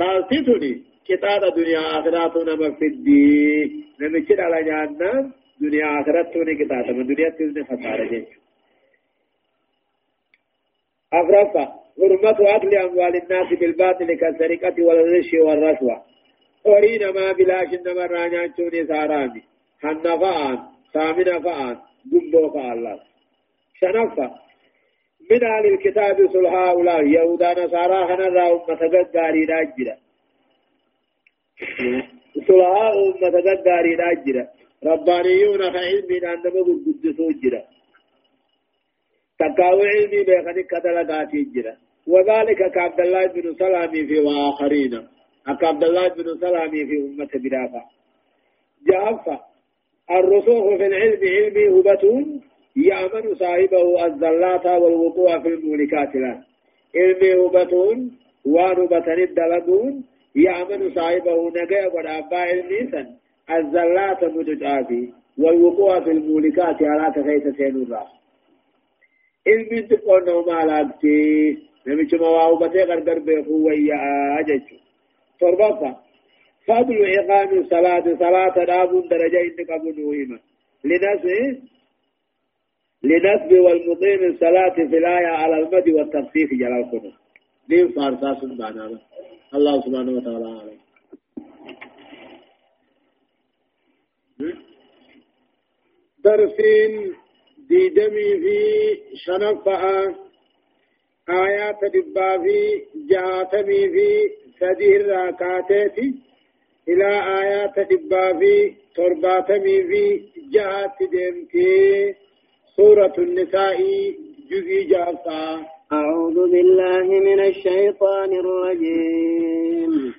قلت تني كتاب دنيا آخرات نما في الدين نمشي على جانا دنيا آخرات توني كتاب من دنيا تزني خسارة جيش أفرفا حرمة أكل أموال الناس بالباطل كالسرقة والغش والرشوة أريد ما بلاش إنما رانيان توني سارامي حنفان سامنا فان جنبو فالله شنفا من أهل الكتاب صلح هؤلاء يهودا نصارى هنرى أمة قد راجرة سلها أمة قداري راجرة ربانيون فعلمي عندما قدسوا جرة. تقاو علمي بيخني كدلقاتي جرة. وذلك كعبد الله بن سلامي في وآخرين. كعبد الله بن سلامي في أمة برافة جافة الرسوخ في العلم علمي هبتون يأمن صاحبه الزلات والوقوع في المولكات له. علمي هبتون وانبتن الدلقون يعمل صاحبه نجا ودابا علميسا الزلات متجافي والوقوع في المولكات على كيف سينورا علمي تقول نوم على أبتي نمشي مواهبتي غرغر بيخو ويا أجج تربطا فضل إقام الصلاة صلاة داب درجة إنك أبو نويمة. لنسب لنسب والمقيم الصلاة في الآية على المد والتخفيف جلال كنه دين فارسا سبحانه الله سبحانه وتعالى عليه. درسين دي دمي في شنفة آيات دبا في جاتمي في سدير راكاتي إلى آيات دبا في ترباتمي في جهات دمتي. سورة النساء جزي جافا أعوذ بالله من الشيطان الرجيم.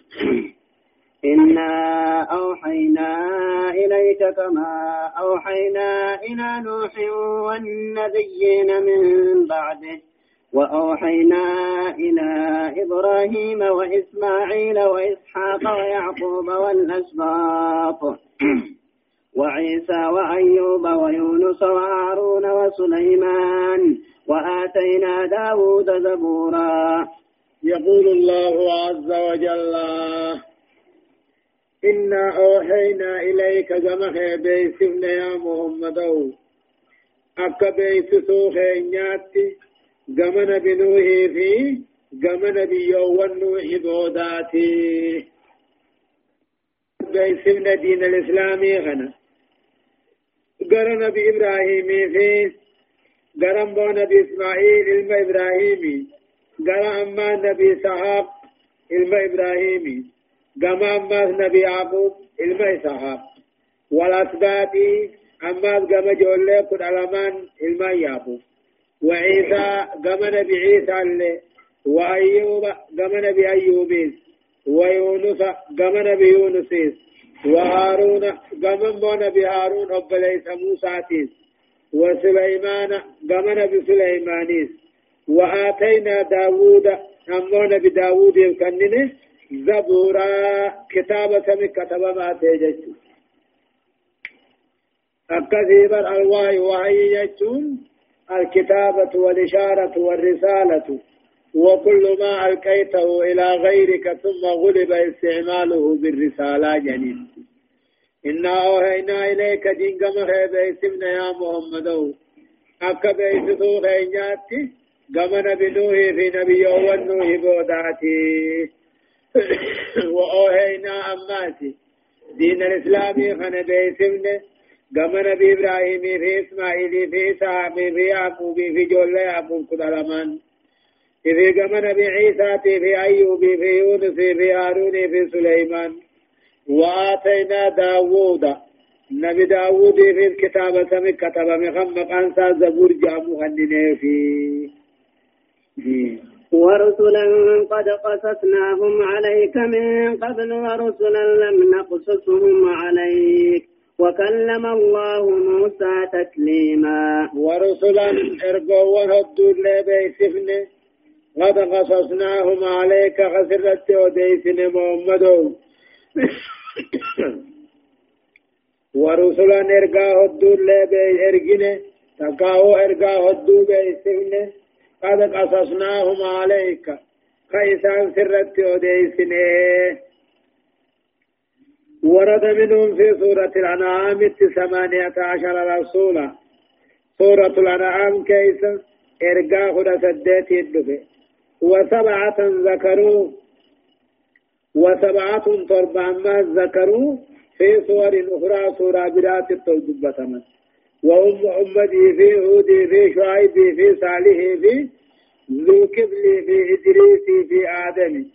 إنا أوحينا إليك كما أوحينا إلى نوح والنبيين من بعده وأوحينا إلى إبراهيم وإسماعيل وإسحاق ويعقوب والأسباط. وعيسى وأيوب ويونس وهارون وسليمان وآتينا داود زبورا. يقول الله عز وجل إنا أوحينا إليك كما بيسفنا يا محمد. أكا بيسسو خينياتي كما نبي نوحي في كما نبي يوان نوحي بوداتي بيسفنا دين الإسلامي غنى. قرى نبي إبراهيم في قرم بو نبي إسماعيل علم إبراهيمي قرى أما نبي سحاق علم إبراهيمي قام أما نبي يعقوب علم إسحاق والأسباط أما قام جولي كن علمان علم يعقوب وعيسى قام نبي عيسى اللي وأيوب قام نبي أيوب ويونس قام نبي يونس وهارون قام نبي هارون أبليس موسى تيس. وسليمان قمنا بسليمانيس وآتينا داوود أمونا بداوود يكننه زبورا كتابة من كتب ما تيجت الكثير الواي وهي الكتابة والإشارة والرسالة. وكل ما ألقيته إلى غيرك ثم غلب استعماله بالرسالة جنين. إنا أوهينا إليك دينك مخيب اسمنا يا محمد. أكا بيسسو خينياتي قمنا بنوه في نبي ونوه بوداتي. وأوهينا أماتي. دين الإسلامي خنا بيسمنا قمنا بإبراهيم في إسماعيل في إسحاق في يعقوب في جول يعقوب كدلمان. في قمنا بعيسى في أيوب في يونس في هارون في سليمان. وآتينا داوود. نبي داوود في الكتابة من كتب مخم مقانسا زبور جامو في. ورسلا قد قصصناهم عليك من قبل ورسلا لم نقصصهم عليك. وكلم الله موسى تكليما. ورسلا ارجوا وهدوا لبيسفن قد قصصناهم عليك خسرت وديسن محمد. ورسلا ارجا هدوا لبيسفن تقاو ارجا هدوا بيسفن قد قصصناهم عليك كيسان سرت وديسن. ورد منهم في سورة الأنعام ثمانية عشر رسولا. سورة الأنعام كيس إرقا خد سديت الدفع وسبعة ذكروا وسبعة تربع ما ذكروا في سور أخرى سورة برات التوجبة وأم أمتي في هودي في شعيبي في صالح في ذو كبلي في إدريسي في آدم.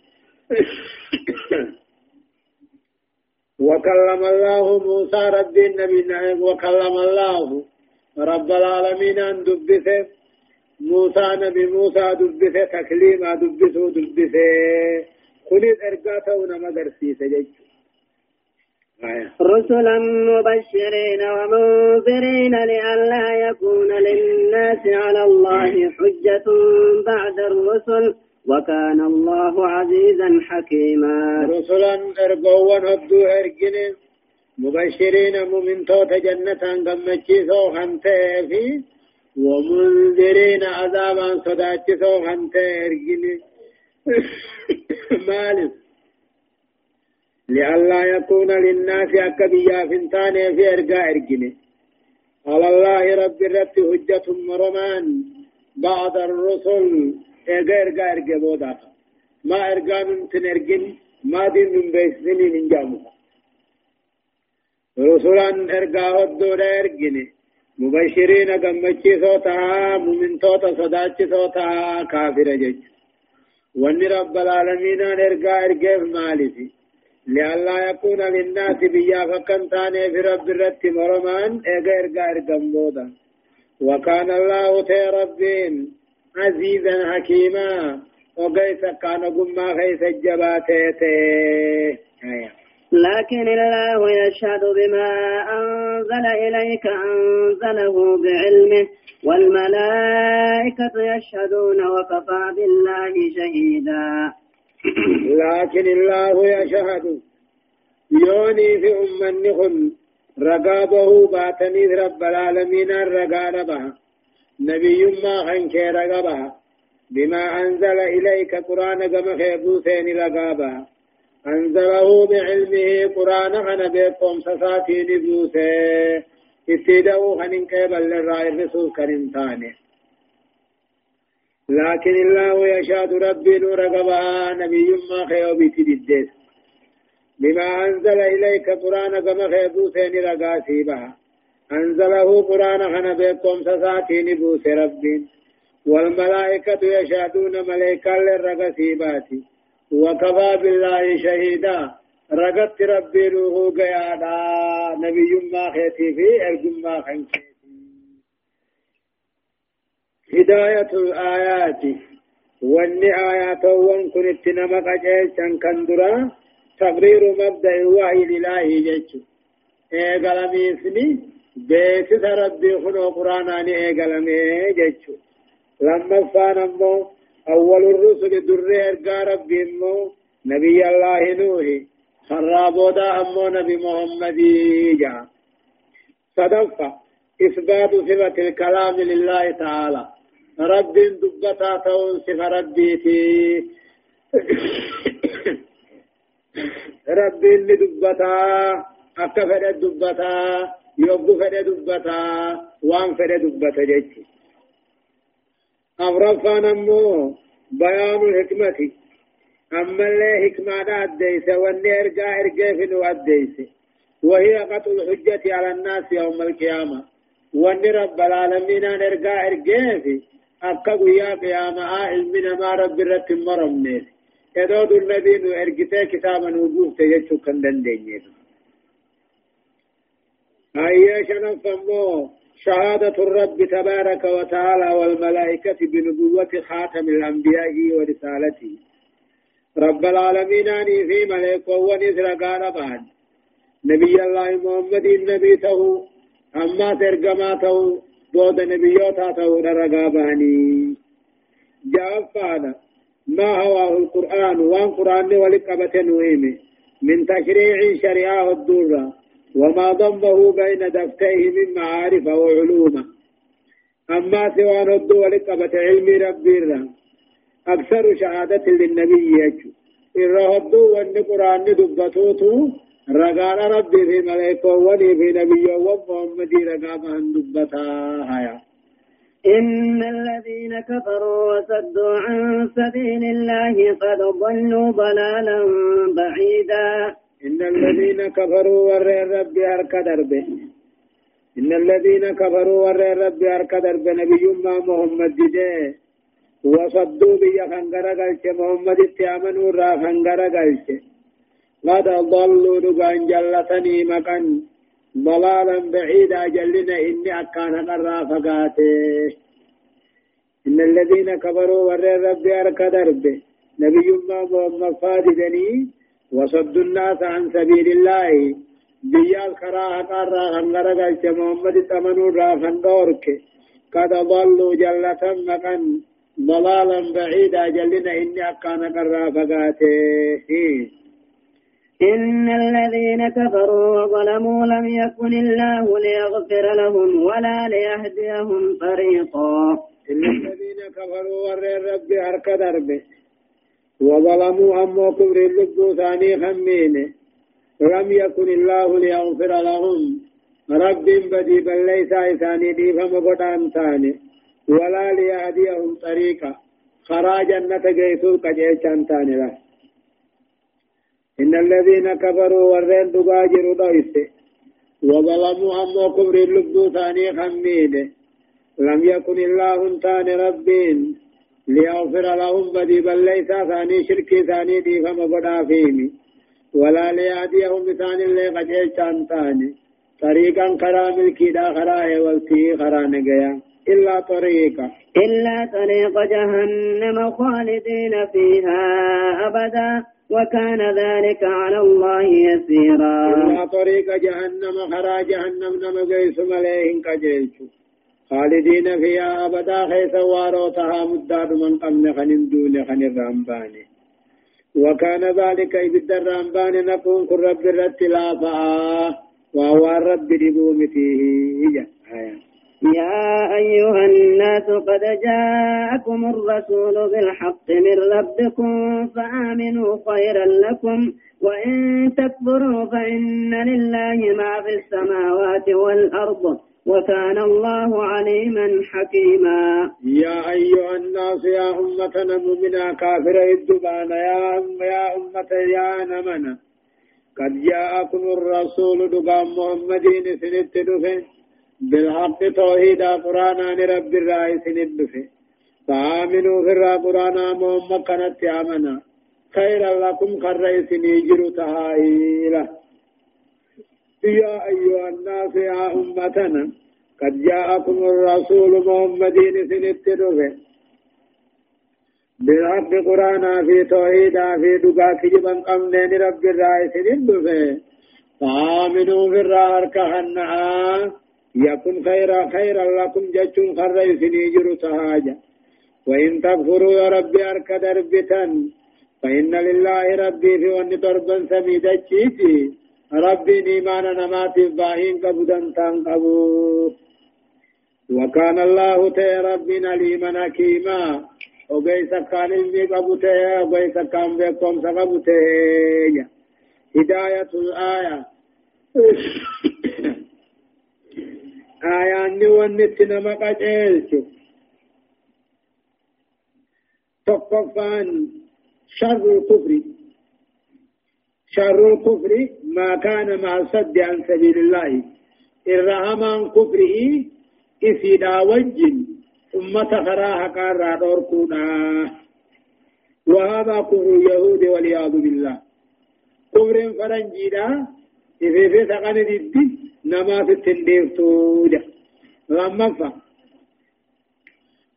وكلم الله موسى رب النبي وكلم الله رب العالمين أن دبثه موسى نبي موسى دبثه تكليما دبثه دبثه خلد إرقاته ونما درسيسه جيشه رسلا مبشرين ومنذرين لئلا يكون للناس على الله حجة بعد الرسل وكان الله عزيزا حكيما. رسلا ارقوا هدو ارقن مبشرين مؤمن توت جنة قمتشيسو خنتي في ومنذرين عذابا صداتشيسو خنتي ارقن مالك. لئلا يكون للناس أكبيا فنتان في ارقاء ارقن على الله رب الرب حجة مرمان. بعد الرسل ارغا ارغا بودا. ما ارغا من تنرغن ما دين من بيسنين من جامو رسولا ارغا ودو ارغني مبشرين غمچي سوتا مؤمن توتا صداچي سوتا كافر جج وان رب العالمين ارغا ارغا مالتي لئلا يكون للناس بيا فكن تاني في رب الرت مرمان ايغا ارغا ارغا بودا وكان الله تي ربين عزيزا حكيما. وقيس كان قما خيس الجباتيتي. لكن الله يشهد بما أنزل إليك أنزله بعلمه والملائكة يشهدون وكفى بالله شهيدا. لكن الله يشهد. يوني في أم النخل رقابه باتني رب العالمين الرقابة نبي ما خنك رقبها بما أنزل إليك قرآن كما خيبوسين رقابها أنزله بعلمه قرآن خنا بكم سساتي نبوسه اتدعو خنين قبل للرأي الرسول كريم ثاني. لكن الله يشهد ربي نور قبها نبي ما خيوبي تددس بما أنزل إليك قرآن كما خيبوسين رقاسي بها أنزله قرآن خنا بكم سساتين بوس رب والملائكة يشهدون ملائكة للرقسيبات وكفى بالله شهيدا. رقت ربي روح قيادا. نبي ما خيتي في أرجم ما خنكيتي هداية الآيات. واني آيات وان كنت نمك جيشا كندرا. تقرير مبدأ الوحي لله جيش. إيه قلمي بيسس ربي خنو قرآن إيقلمي جيشو لما فان أول الرسل در إرقى ربي أمو نبي الله نوح. خرابودا أمو نبي محمد جاء صدق. إثبات صفة الكلام لله تعالى. رب دبتا تون صفة ربيتي رب دبتا أكفر دبتا يوبو فده دبتا وان فده دبتا جيتي. أمرفان أمو بيان الحكمة أما اللي حكمة أديس واني إرقا إرقا فنو أديس وهي قطع الحجة على الناس يوم القيامة واني رب العالمين إرقا إرقا في أكا يا قيامة علمنا ما رب الرت مرمنيت يدود النبي إرقا كتابا وقوف تجد كندن دينيت هيا شنف أمو شهادة الرب تبارك وتعالى والملائكة بنبوة خاتم الأنبياء ورسالته. رب العالمين أني في ملك ونسر قال بعد. نبي الله محمد النبي ته أما ترجماته بود نبيوتا ته رقاباني جاء فانا ما هو القرآن؟ وان قرآن ولقبة نويمه. من تشريع شريعة الدورة. وما ضمه بين دفتيه من معارف وعلوم أما سوى الدول قبة علم ربي أكثر شهادة للنبي يجو الرهدو وأن قرآن دبتوتو رقال ربي في ملائكة ولي في نبي ومحمد رقابا دبتا هيا إن الذين كفروا وصدوا عن سبيل الله قد ضلوا ضلالا بعيدا. إن الذين كفروا ور رب أرك دربة. إن الذين كفروا ور رب أرك دربة. نبي ما محمد جده وصدوا بي خنجر قلت محمد اتيامنوا را خنجر قلت قد ضلوا نقان جلتني مكان ضلالا بعيدا جلنا إني أكان قرى فقاته. إن الذين كفروا ور رب أرك دربة. نبي ما محمد فاددني وصد الناس عن سبيل الله. بيال كراها قارا هنغر قلت محمد تمنو را فندورك قد ضلوا جلة مكان ضلالا بعيدا جلنا إني أكان قرا فقاته إن الذين كفروا وظلموا لم يكن الله ليغفر لهم ولا ليهديهم طريقا إن الذين كفروا ور رب أرك دربه وظلموا أمو كبر اللب ثاني خمين. لم يكن الله ليغفر لهم. رب بدي بل ليس إساني ديفم قدام ثاني. ولا ليهديهم طريقا. خرا جنة كجيشان ثاني له إن الذين كفروا ورين دقاجر ضيسه وظلموا أمو كبر اللب ثاني خمين. لم يكن الله ثاني ربين. ليغفر لهم بدي بل ليس ثاني شرك ثاني دي فما بدا فيهم ولا ليهديهم ثاني اللي قجل ثاني طريقا خرا ملكي دا خرا والتي خرا نجيا إلا طريقا إلا طريق جهنم خالدين فيها أبدا وكان ذلك على الله يسيرا. إلا طريق جهنم خرا جهنم نمجيس مليهن كجيشو خالدين فيها أبدا خيس واروتها مداد من قمن خن دون خن الرمباني وكان ذلك إبد الرمباني نكون كل رب الرتلافا وهو الرب لبوم فيه. آية. يا أيها الناس قد جاءكم الرسول بالحق من ربكم فآمنوا خيرا لكم وإن تكبروا فإن لله ما في السماوات والأرض. وكان الله عليما حكيما. يا أيها الناس يا أمة مؤمنا كافر الدبان يا أم يا أمة يا نمنا قد جاءكم الرسول دقام محمد سنت دفن. بالحق توحيد قرآن رب الرأي سنت دفن. فآمنوا في القرآن محمد كانت آمنا خيرا لكم خرئ سنيجر تهائيلا يا أيها الناس يا أمتنا قد جاءكم الرسول محمد سنت رفه بالحق قرآن في توحيد في دقا كجبا قمنين رب الرائع سنت رفه فآمنوا في الرار كهنعا يكن خيرا خيرا لكم جتم خرئ سنيجر تهاجا. وإن تغفروا يا ربي أرك دربتا فإن لله ربي في ون تربا سميدتشيتي ربي إيمان نمات باهين قبضا تنقبو وكان الله تي ربنا لمن حكيما وغيس كان إلمي قبوته وغيس كان بكم سقبوته هداية الآية. آيان ونتنا مقاجلتو تقفان شر الكفر. شر الكفر ما كان مع الصد عن سبيل الله. الرحمن كفره إسيدا وجن ثم تخراها قارا دوركونا وهذا كفر اليهود والعياذ بالله. كفر فرنجيدا إذا في سقن دي نما في التندير تودا لما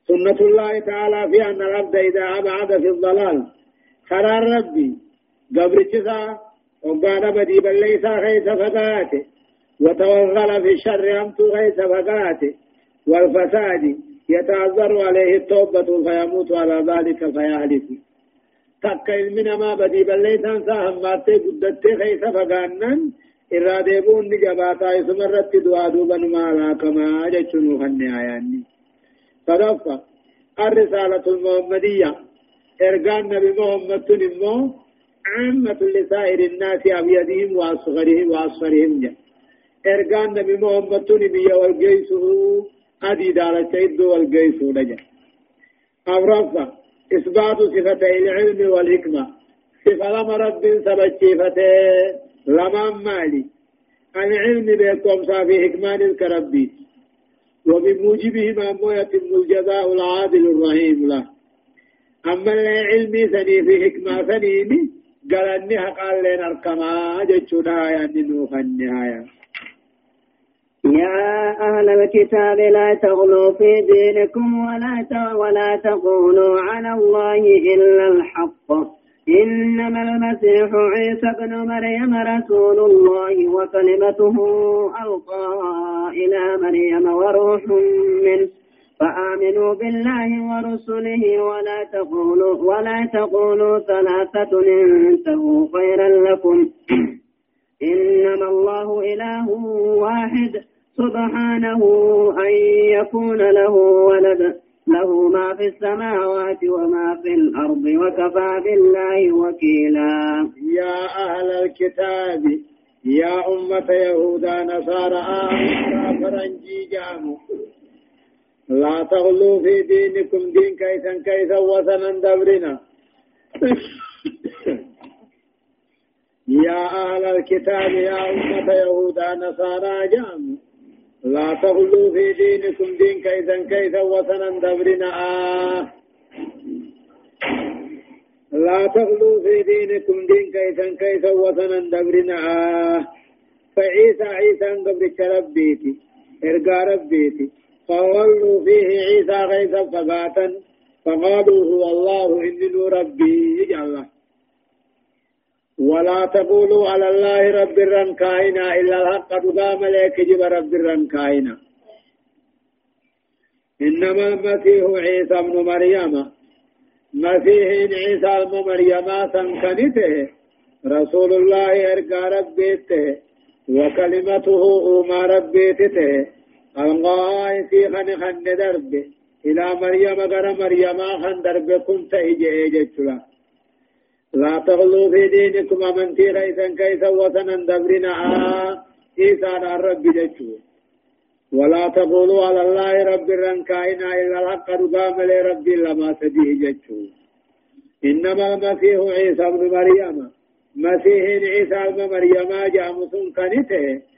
سنة الله تعالى في أن العبد إذا أبعد في الضلال. قرار ربي. قبر جزا وقال بدي بل ليس خيس فقاته وتوغل في الشر أمت خيس فقاته والفساد يتعذر عليه التوبة فيموت على ذلك فيهلك تك علمنا ما بدي بل ليس أنساهم ماتي قدت خيس فقانا إرادة بون نجباتا يسمرت دعا دوبا مالا كما جتشنو خني آياني صدفة الرسالة المحمدية إرقان نبي محمد تنمو عامة لسائر الناس أبيدهم وأصغرهم وأصغرهم جا إرقان نبي محمد تنمي والقيسه أدي دالة شيد والقيسه نجا. أورفة إثبات صفتي العلم والحكمة. صفة لما رب سبت لما مالي. العلم بكم صافي حكمان الكربي. وبموجبهما مو يتم الجزاء العادل الرحيم له. أما العلم سني في حكمة سنيني قال لنا اركما جتشنا يعني نوخ النهاية يا أهل الكتاب لا تغلوا في دينكم ولا ولا تقولوا على الله إلا الحق إنما المسيح عيسى بن مريم رسول الله وكلمته ألقى إلى مريم وروح منه فآمنوا بالله ورسله ولا تقولوا ولا تقولوا ثلاثة انتهوا خيرا لكم. إنما الله إله واحد سبحانه أن يكون له ولد. له ما في السماوات وما في الأرض وكفى بالله وكيلا. يا أهل الكتاب يا أمة يهودا نصارى فرنجي جامو لا تغلوا في دينكم دين كيسا كيسا وثنا دبرنا. يا أهل الكتاب يا أمة يهودا نصارى جامو لا تغلوا في دينكم دين كيدا كيدا وثنا دبرنا. آه لا تغلوا في دينكم دين كيدا كيدا وثنا دبرنا. آه فعيسى عيسى قبل ربيتي إرقى ربيتي. فولوا فيه عيسى غيثا فقاتا فقالوا هو الله إني ربي يجعل ولا تقولوا على الله رب الرنكائنا إلا الحق تقام لك جب رب الرنكائنا إنما المسيح عيسى ابن مريم. مسيح عيسى ابن مريم سنكنته. رسول الله إرقى ربيته. وكلمته أما ربيته. في خن خن درب إلى مريم غير مريم خن درب كنت إجي إجي لا تغلوا في دينكم أمنتي ريسا كيسا وثنا دبرنا. إيسان الرب جتشو ولا تقولوا على الله رب الرنكائنا إلا الحق رقام لرب لما سديه جتشو إنما المسيح عيسى ابن مريم. مسيح عيسى ابن مريم جامس كنته.